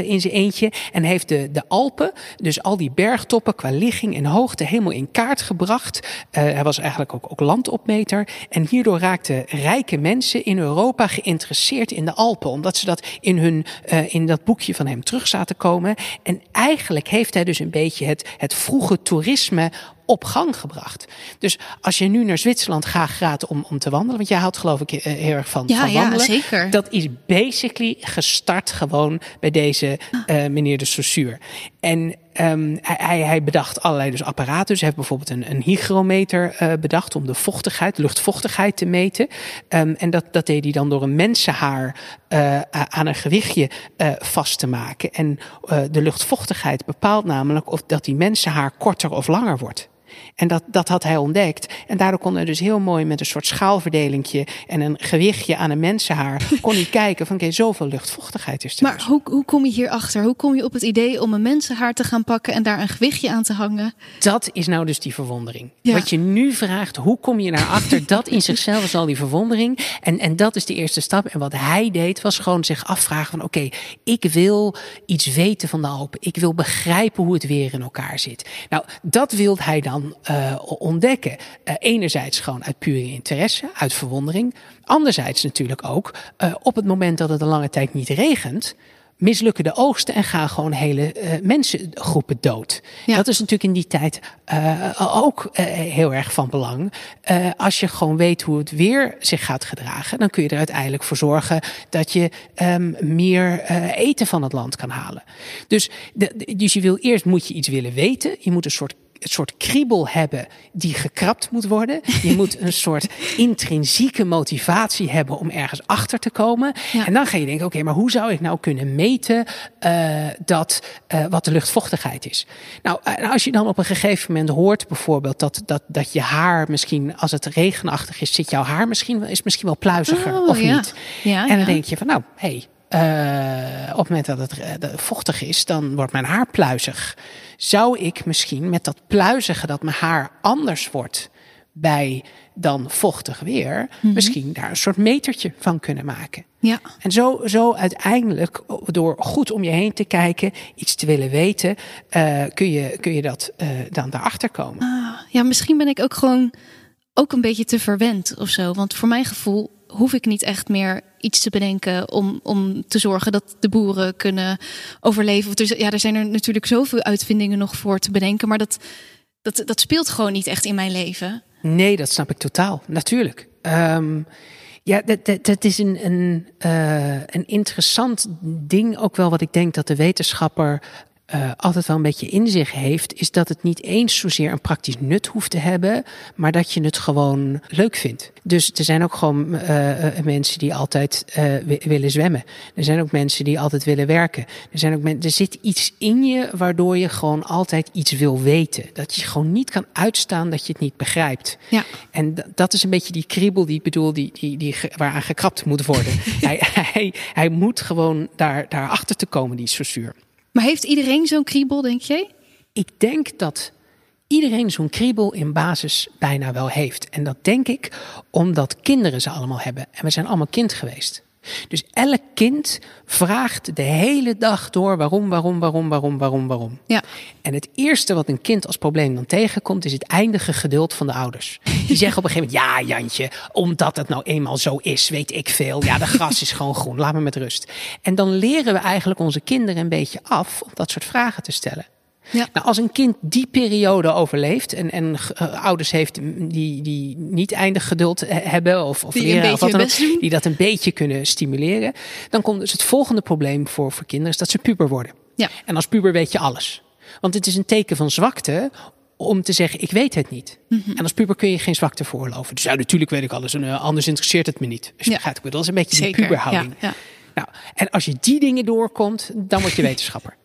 in zijn eentje en heeft de, de Alpen, dus al die bergtoppen qua ligging en hoogte, helemaal in kaart gebracht. hij was eigenlijk ook, ook landopmeter. En hierdoor raakten rijke mensen in Europa geïnteresseerd in de Alpen, omdat ze dat in, hun, in dat boekje van hem terug zaten komen. En eigenlijk heeft hij dus een beetje het, het vroege toerisme op gang gebracht. Dus als je nu naar Zwitserland graag gaat om, om te wandelen, want jij houdt geloof ik heel erg van,
ja,
van wandelen.
Ja, zeker.
Dat is basically gestart gewoon bij deze uh, meneer de Saussure. En um, hij, hij bedacht allerlei dus apparaten. Dus hij heeft bijvoorbeeld een, een hygrometer uh, bedacht om de vochtigheid, luchtvochtigheid te meten. Um, en dat, dat deed hij dan door een mensenhaar uh, aan een gewichtje uh, vast te maken. En de luchtvochtigheid bepaalt namelijk of dat die mensenhaar korter of langer wordt. En dat, dat had hij ontdekt. En daardoor kon hij dus heel mooi met een soort schaalverdelingje en een gewichtje aan een mensenhaar, kon hij kijken van oké, zoveel luchtvochtigheid is er.
Maar
dus.
hoe, hoe kom je hierachter? Hoe kom je op het idee om een mensenhaar te gaan pakken en daar een gewichtje aan te hangen?
Dat is nou dus die verwondering.
Ja.
Wat je nu vraagt, hoe kom je naar achter? Dat in zichzelf is al die verwondering. En, en dat is de eerste stap. En wat hij deed, was gewoon zich afvragen van oké, ik wil iets weten van de Alpen. Ik wil begrijpen hoe het weer in elkaar zit. Nou, dat wilde hij dan eh, ontdekken. Eh, enerzijds gewoon uit pure interesse, uit verwondering. Anderzijds natuurlijk ook eh, op het moment dat het een lange tijd niet regent mislukken de oogsten en gaan gewoon hele uh, mensengroepen dood.
Ja.
Dat is natuurlijk in die tijd uh, ook uh, heel erg van belang. als je gewoon weet hoe het weer zich gaat gedragen, dan kun je er uiteindelijk voor zorgen dat je um, meer eten van het land kan halen. Dus, de, dus je wil eerst moet je iets willen weten. Je moet een soort een soort kriebel hebben die gekrapt moet worden. Je moet een soort intrinsieke motivatie hebben om ergens achter te komen.
Ja.
En dan ga je denken, oké, okay, maar hoe zou ik nou kunnen meten uh, dat, uh, wat de luchtvochtigheid is? Nou, uh, als je dan op een gegeven moment hoort bijvoorbeeld dat, dat, dat je haar misschien, als het regenachtig is, zit jouw haar misschien, is misschien wel pluiziger
oh,
of
ja.
niet.
Ja,
en dan denk je van, nou, hé, hey, op het moment dat het vochtig is, dan wordt mijn haar pluizig. Zou ik misschien met dat pluizige dat mijn haar anders wordt bij dan vochtig weer, mm -hmm. misschien daar een soort metertje van kunnen maken.
Ja.
En zo, zo uiteindelijk, door goed om je heen te kijken, iets te willen weten, uh, kun, je, kun je dat dan daarachter komen.
Ah, ja, misschien ben ik ook gewoon ook een beetje te verwend of zo. Want voor mijn gevoel hoef ik niet echt meer iets te bedenken om, om te zorgen dat de boeren kunnen overleven. Dus ja, er zijn er natuurlijk zoveel uitvindingen nog voor te bedenken, maar dat, dat, dat speelt gewoon niet echt in mijn leven.
Nee, dat snap ik totaal. Natuurlijk. Um, ja, dat, dat, dat is een, een, uh, een interessant ding ook wel wat ik denk dat de wetenschapper uh, altijd wel een beetje in zich heeft, is dat het niet eens zozeer een praktisch nut hoeft te hebben, maar dat je het gewoon leuk vindt. Dus er zijn ook gewoon uh, uh, mensen die altijd willen zwemmen. Er zijn ook mensen die altijd willen werken. Er, zijn ook men, er zit iets in je waardoor je gewoon altijd iets wil weten. Dat je gewoon niet kan uitstaan dat je het niet begrijpt.
Ja.
En dat is een beetje die kriebel die ik bedoel, die, die, die, waaraan gekrapt moet worden. hij, hij, hij moet gewoon daar, daar achter te komen, die zuur.
Maar heeft iedereen zo'n kriebel, denk je?
Ik denk dat iedereen zo'n kriebel in basis bijna wel heeft. En dat denk ik omdat kinderen ze allemaal hebben. En we zijn allemaal kind geweest. Dus elk kind vraagt de hele dag door waarom, waarom, waarom, waarom, waarom, waarom.
Ja.
En het eerste wat een kind als probleem dan tegenkomt, is het eindige geduld van de ouders. Die zeggen op een gegeven moment, ja Jantje, omdat het nou eenmaal zo is, weet ik veel. Ja, de gras is gewoon groen, laat me met rust. En dan leren we eigenlijk onze kinderen een beetje af om dat soort vragen te stellen.
Ja.
Nou, als een kind die periode overleeft en, en uh, ouders heeft die, die niet eindig geduld hebben of, of
die
leren of wat dan ook,
doen.
die dat een beetje kunnen stimuleren, dan komt dus het volgende probleem voor, voor kinderen is dat ze puber worden.
Ja.
En als puber weet je alles. Want het is een teken van zwakte om te zeggen, ik weet het niet.
Mm -hmm.
En als puber kun je geen zwakte veroorloven. Dus ja, natuurlijk weet ik alles en uh, anders interesseert het me niet. Dus
ja.
begrijpt, dat is een beetje
Zeker.
die puberhouding.
Ja, ja.
Nou, en als je die dingen doorkomt, dan word je wetenschapper.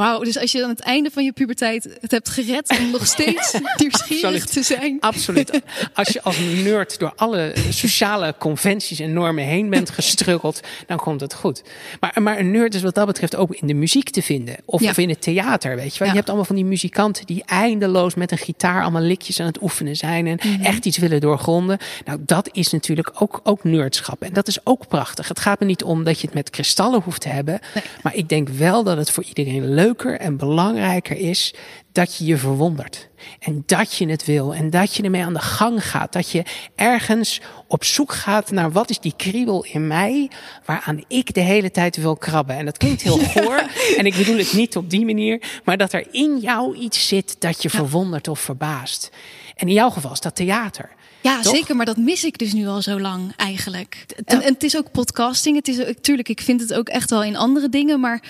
Wauw, dus als je aan het einde van je puberteit het hebt gered om nog steeds nieuwsgierig te zijn.
Absoluut. Als je als nerd door alle sociale conventies en normen heen bent gestruggeld, dan komt het goed. Maar, maar een nerd is wat dat betreft ook in de muziek te vinden. Of,
Ja.
of in het theater, weet je wel.
Ja.
Je hebt allemaal van die muzikanten die eindeloos met een gitaar allemaal likjes aan het oefenen zijn. En
Mhm.
echt iets willen doorgronden. Nou, dat is natuurlijk ook, ook nerdschap. En dat is ook prachtig. Het gaat me niet om dat je het met kristallen hoeft te hebben.
Nee.
Maar ik denk wel dat het voor iedereen leuker en belangrijker is dat je je verwondert. En dat je het wil. En dat je ermee aan de gang gaat. Dat je ergens op zoek gaat naar wat is die kriebel in mij. Waaraan ik de hele tijd wil krabben. En dat klinkt heel goor. En ik bedoel het niet op die manier. Maar dat er in jou iets zit dat je verwondert of verbaast. En in jouw geval is dat theater.
Ja,
Toch?
zeker, maar dat mis ik dus nu al zo lang eigenlijk. En, en het is ook podcasting. Het is ook, tuurlijk, ik vind het ook echt wel in andere dingen, maar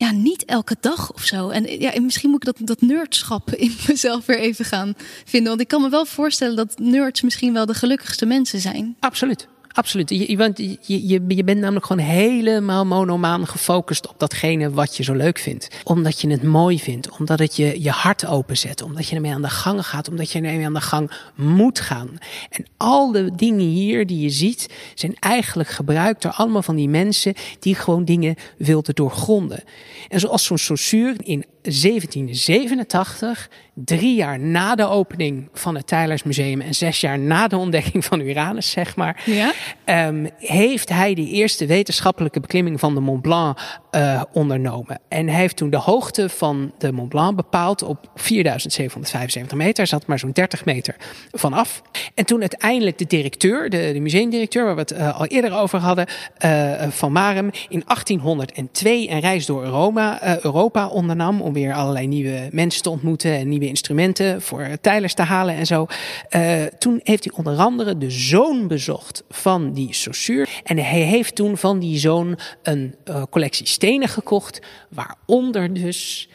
ja, niet elke dag of zo. En ja, en misschien moet ik dat, dat nerdschap in mezelf weer even gaan vinden. Want ik kan me wel voorstellen dat nerds misschien wel de gelukkigste mensen zijn.
Absoluut. Absoluut. Je, je, je bent namelijk gewoon helemaal monomaan gefocust op datgene wat je zo leuk vindt. Omdat je het mooi vindt, omdat het je, je hart openzet, omdat je ermee aan de gang gaat, omdat je ermee aan de gang moet gaan. En al de dingen hier die je ziet, zijn eigenlijk gebruikt door allemaal van die mensen die gewoon dingen wilden doorgronden. En zoals zo'n Saussure in 1787, drie jaar na de opening van het Tylers Museum en zes jaar na de ontdekking van Uranus, zeg maar,
Ja?
ehm, heeft hij de eerste wetenschappelijke beklimming van de Mont Blanc eh, ondernomen. En hij heeft toen de hoogte van de Mont Blanc bepaald op 4775 meter. Zat maar zo'n 30 meter vanaf. En toen uiteindelijk de directeur, de, de museumdirecteur, waar we het eh, al eerder over hadden, eh, van Marem, in 1802 een reis door Europa, Europa ondernam om weer allerlei nieuwe mensen te ontmoeten en nieuwe instrumenten voor Tylers te halen en zo. Eh, toen heeft hij onder andere de zoon bezocht van die Saussure. En hij heeft toen van die zoon een eh, collectie stenen gekocht, waaronder dus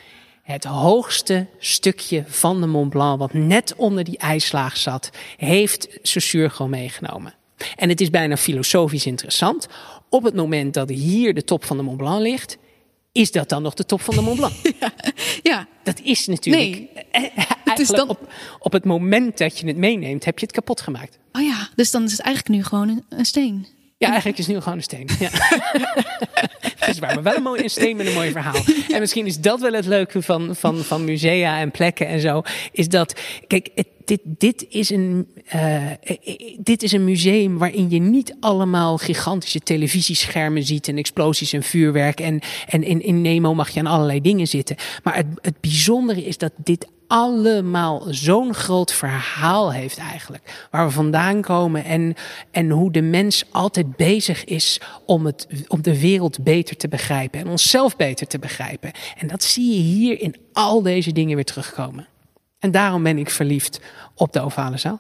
het hoogste stukje van de Mont Blanc, wat net onder die ijslaag zat, heeft Saussure gewoon meegenomen. En het is bijna filosofisch interessant. Op het moment dat hier de top van de Mont Blanc ligt, is dat dan nog de top van de Mont Blanc?
Ja,
Dat is natuurlijk.
Nee.
eh, Eigenlijk
dan-
op, op het moment dat je het meeneemt, heb je het kapot gemaakt.
oh ja, dus dan is het eigenlijk nu gewoon een, een steen.
Ja, eigenlijk is het nu gewoon een steen. Ja. dat is waar, maar wel een mooi een steen met een mooi verhaal. En misschien is dat wel het leuke van, van, van musea en plekken en zo. Is dat, kijk, het, dit, dit, is een, eh, dit is een museum waarin je niet allemaal gigantische televisieschermen ziet en explosies en vuurwerk. En, en in, in Nemo mag je aan allerlei dingen zitten. Maar het, het bijzondere is dat dit allemaal zo'n groot verhaal heeft eigenlijk. Waar we vandaan komen en, en hoe de mens altijd bezig is om, het, om de wereld beter te begrijpen. En onszelf beter te begrijpen. En dat zie je hier in al deze dingen weer terugkomen. En daarom ben ik verliefd op de ovale zaal.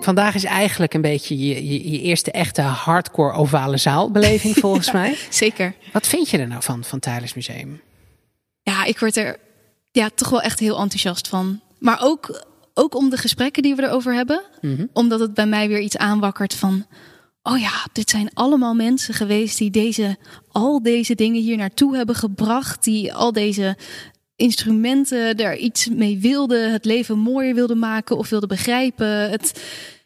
Vandaag is eigenlijk een beetje je, je, je eerste echte hardcore ovale zaalbeleving volgens mij.
Zeker.
Wat vind je er nou van, van Tylers Museum?
Ja, ik word er ja, toch wel echt heel enthousiast van. Maar ook, ook om de gesprekken die we erover hebben. Omdat het bij mij weer iets aanwakkert van... Oh ja, dit zijn allemaal mensen geweest die deze, al deze dingen hier naartoe hebben gebracht. Die al deze instrumenten er iets mee wilden. Het leven mooier wilden maken of wilden begrijpen. Het,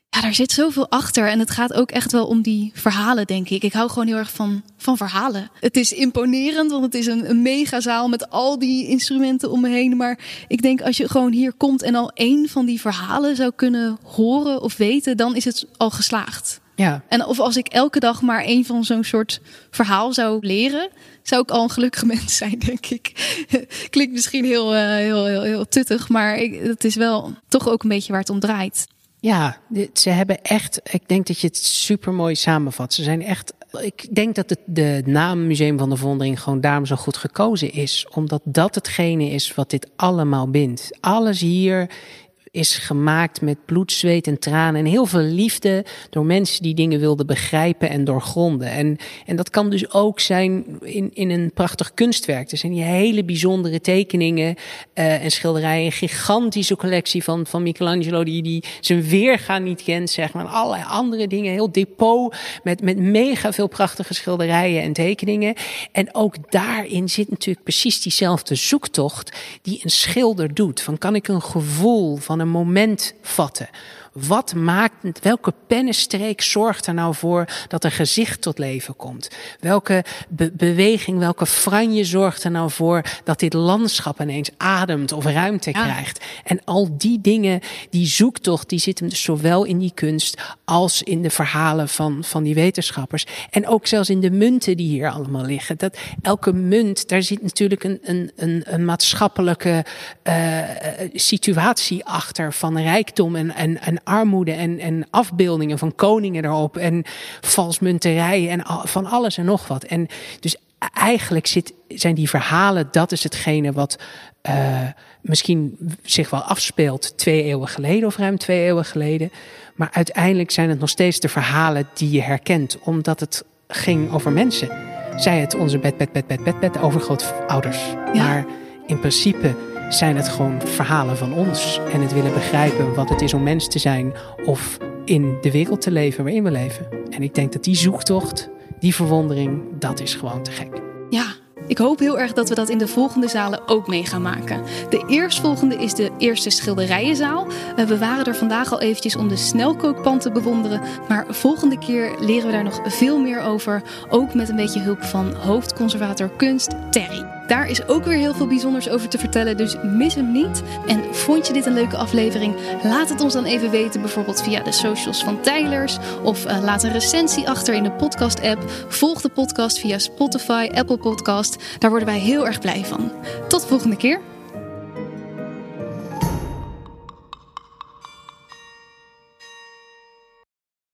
ja, daar zit zoveel achter. En het gaat ook echt wel om die verhalen, denk ik. Ik hou gewoon heel erg van, van verhalen. Het is imponerend, want het is een, een megazaal met al die instrumenten om me heen. Maar ik denk als je gewoon hier komt en al één van die verhalen zou kunnen horen of weten, dan is het al geslaagd.
Ja,
En of als ik elke dag maar één van zo'n soort verhaal zou leren, zou ik al een gelukkig mens zijn, denk ik. Klinkt misschien heel, eh, heel, heel, heel tuttig, maar ik, het is wel toch ook een beetje waar het om draait.
Ja, ze hebben echt. Ik denk dat je het super mooi samenvat. Ze zijn echt. Ik denk dat het, de naam Museum van de Vondering gewoon daarom zo goed gekozen is. Omdat dat hetgene is wat dit allemaal bindt. Alles hier is gemaakt met bloed, zweet en tranen. En heel veel liefde door mensen die dingen wilden begrijpen en doorgronden. En, en dat kan dus ook zijn in, in een prachtig kunstwerk. Er zijn die hele bijzondere tekeningen eh, en schilderijen. Een gigantische collectie van, van Michelangelo die, die zijn weerga niet kent, zeg maar. En allerlei andere dingen. Heel depot met, met mega veel prachtige schilderijen en tekeningen. En ook daarin zit natuurlijk precies diezelfde zoektocht die een schilder doet. Van kan ik een gevoel van een moment vatten? Wat maakt, welke pennenstreek zorgt er nou voor dat een gezicht tot leven komt? Welke be- beweging, welke franje zorgt er nou voor dat dit landschap ineens ademt of ruimte
Ja.
krijgt? En al die dingen, die zoektocht, die zit hem dus zowel in die kunst als in de verhalen van, van die wetenschappers. En ook zelfs in de munten die hier allemaal liggen. Dat elke munt, daar zit natuurlijk een, een, een, een maatschappelijke eh, situatie achter van rijkdom en, en, en armoede en, en afbeeldingen van koningen erop en valsmunterij en al- van alles en nog wat. En dus eigenlijk zit, zijn die verhalen, dat is hetgene wat eh, misschien zich wel afspeelt twee eeuwen geleden of ruim twee eeuwen geleden. Maar uiteindelijk zijn het nog steeds de verhalen die je herkent, omdat het ging over mensen. Zij het onze bed, bed, bed, bed, bed, bed, overgrootouders.
Ja.
Maar in principe zijn het gewoon verhalen van ons. En het willen begrijpen wat het is om mens te zijn. Of in de wereld te leven waarin we leven. En ik denk dat die zoektocht, die verwondering, dat is gewoon te gek.
Ja, ik hoop heel erg dat we dat in de volgende zalen ook mee gaan maken. De eerstvolgende is de eerste schilderijenzaal. Eh, we waren er vandaag al eventjes om de snelkookpan te bewonderen. Maar volgende keer leren we daar nog veel meer over. Ook met een beetje hulp van hoofdconservator kunst Terry. Daar is ook weer heel veel bijzonders over te vertellen, dus mis hem niet. En vond je dit een leuke aflevering? Laat het ons dan even weten, bijvoorbeeld via de socials van Tijlers. Of uh, laat een recensie achter in de podcast-app. Volg de podcast via Spotify, Apple Podcast. Daar worden wij heel erg blij van. Tot de volgende keer.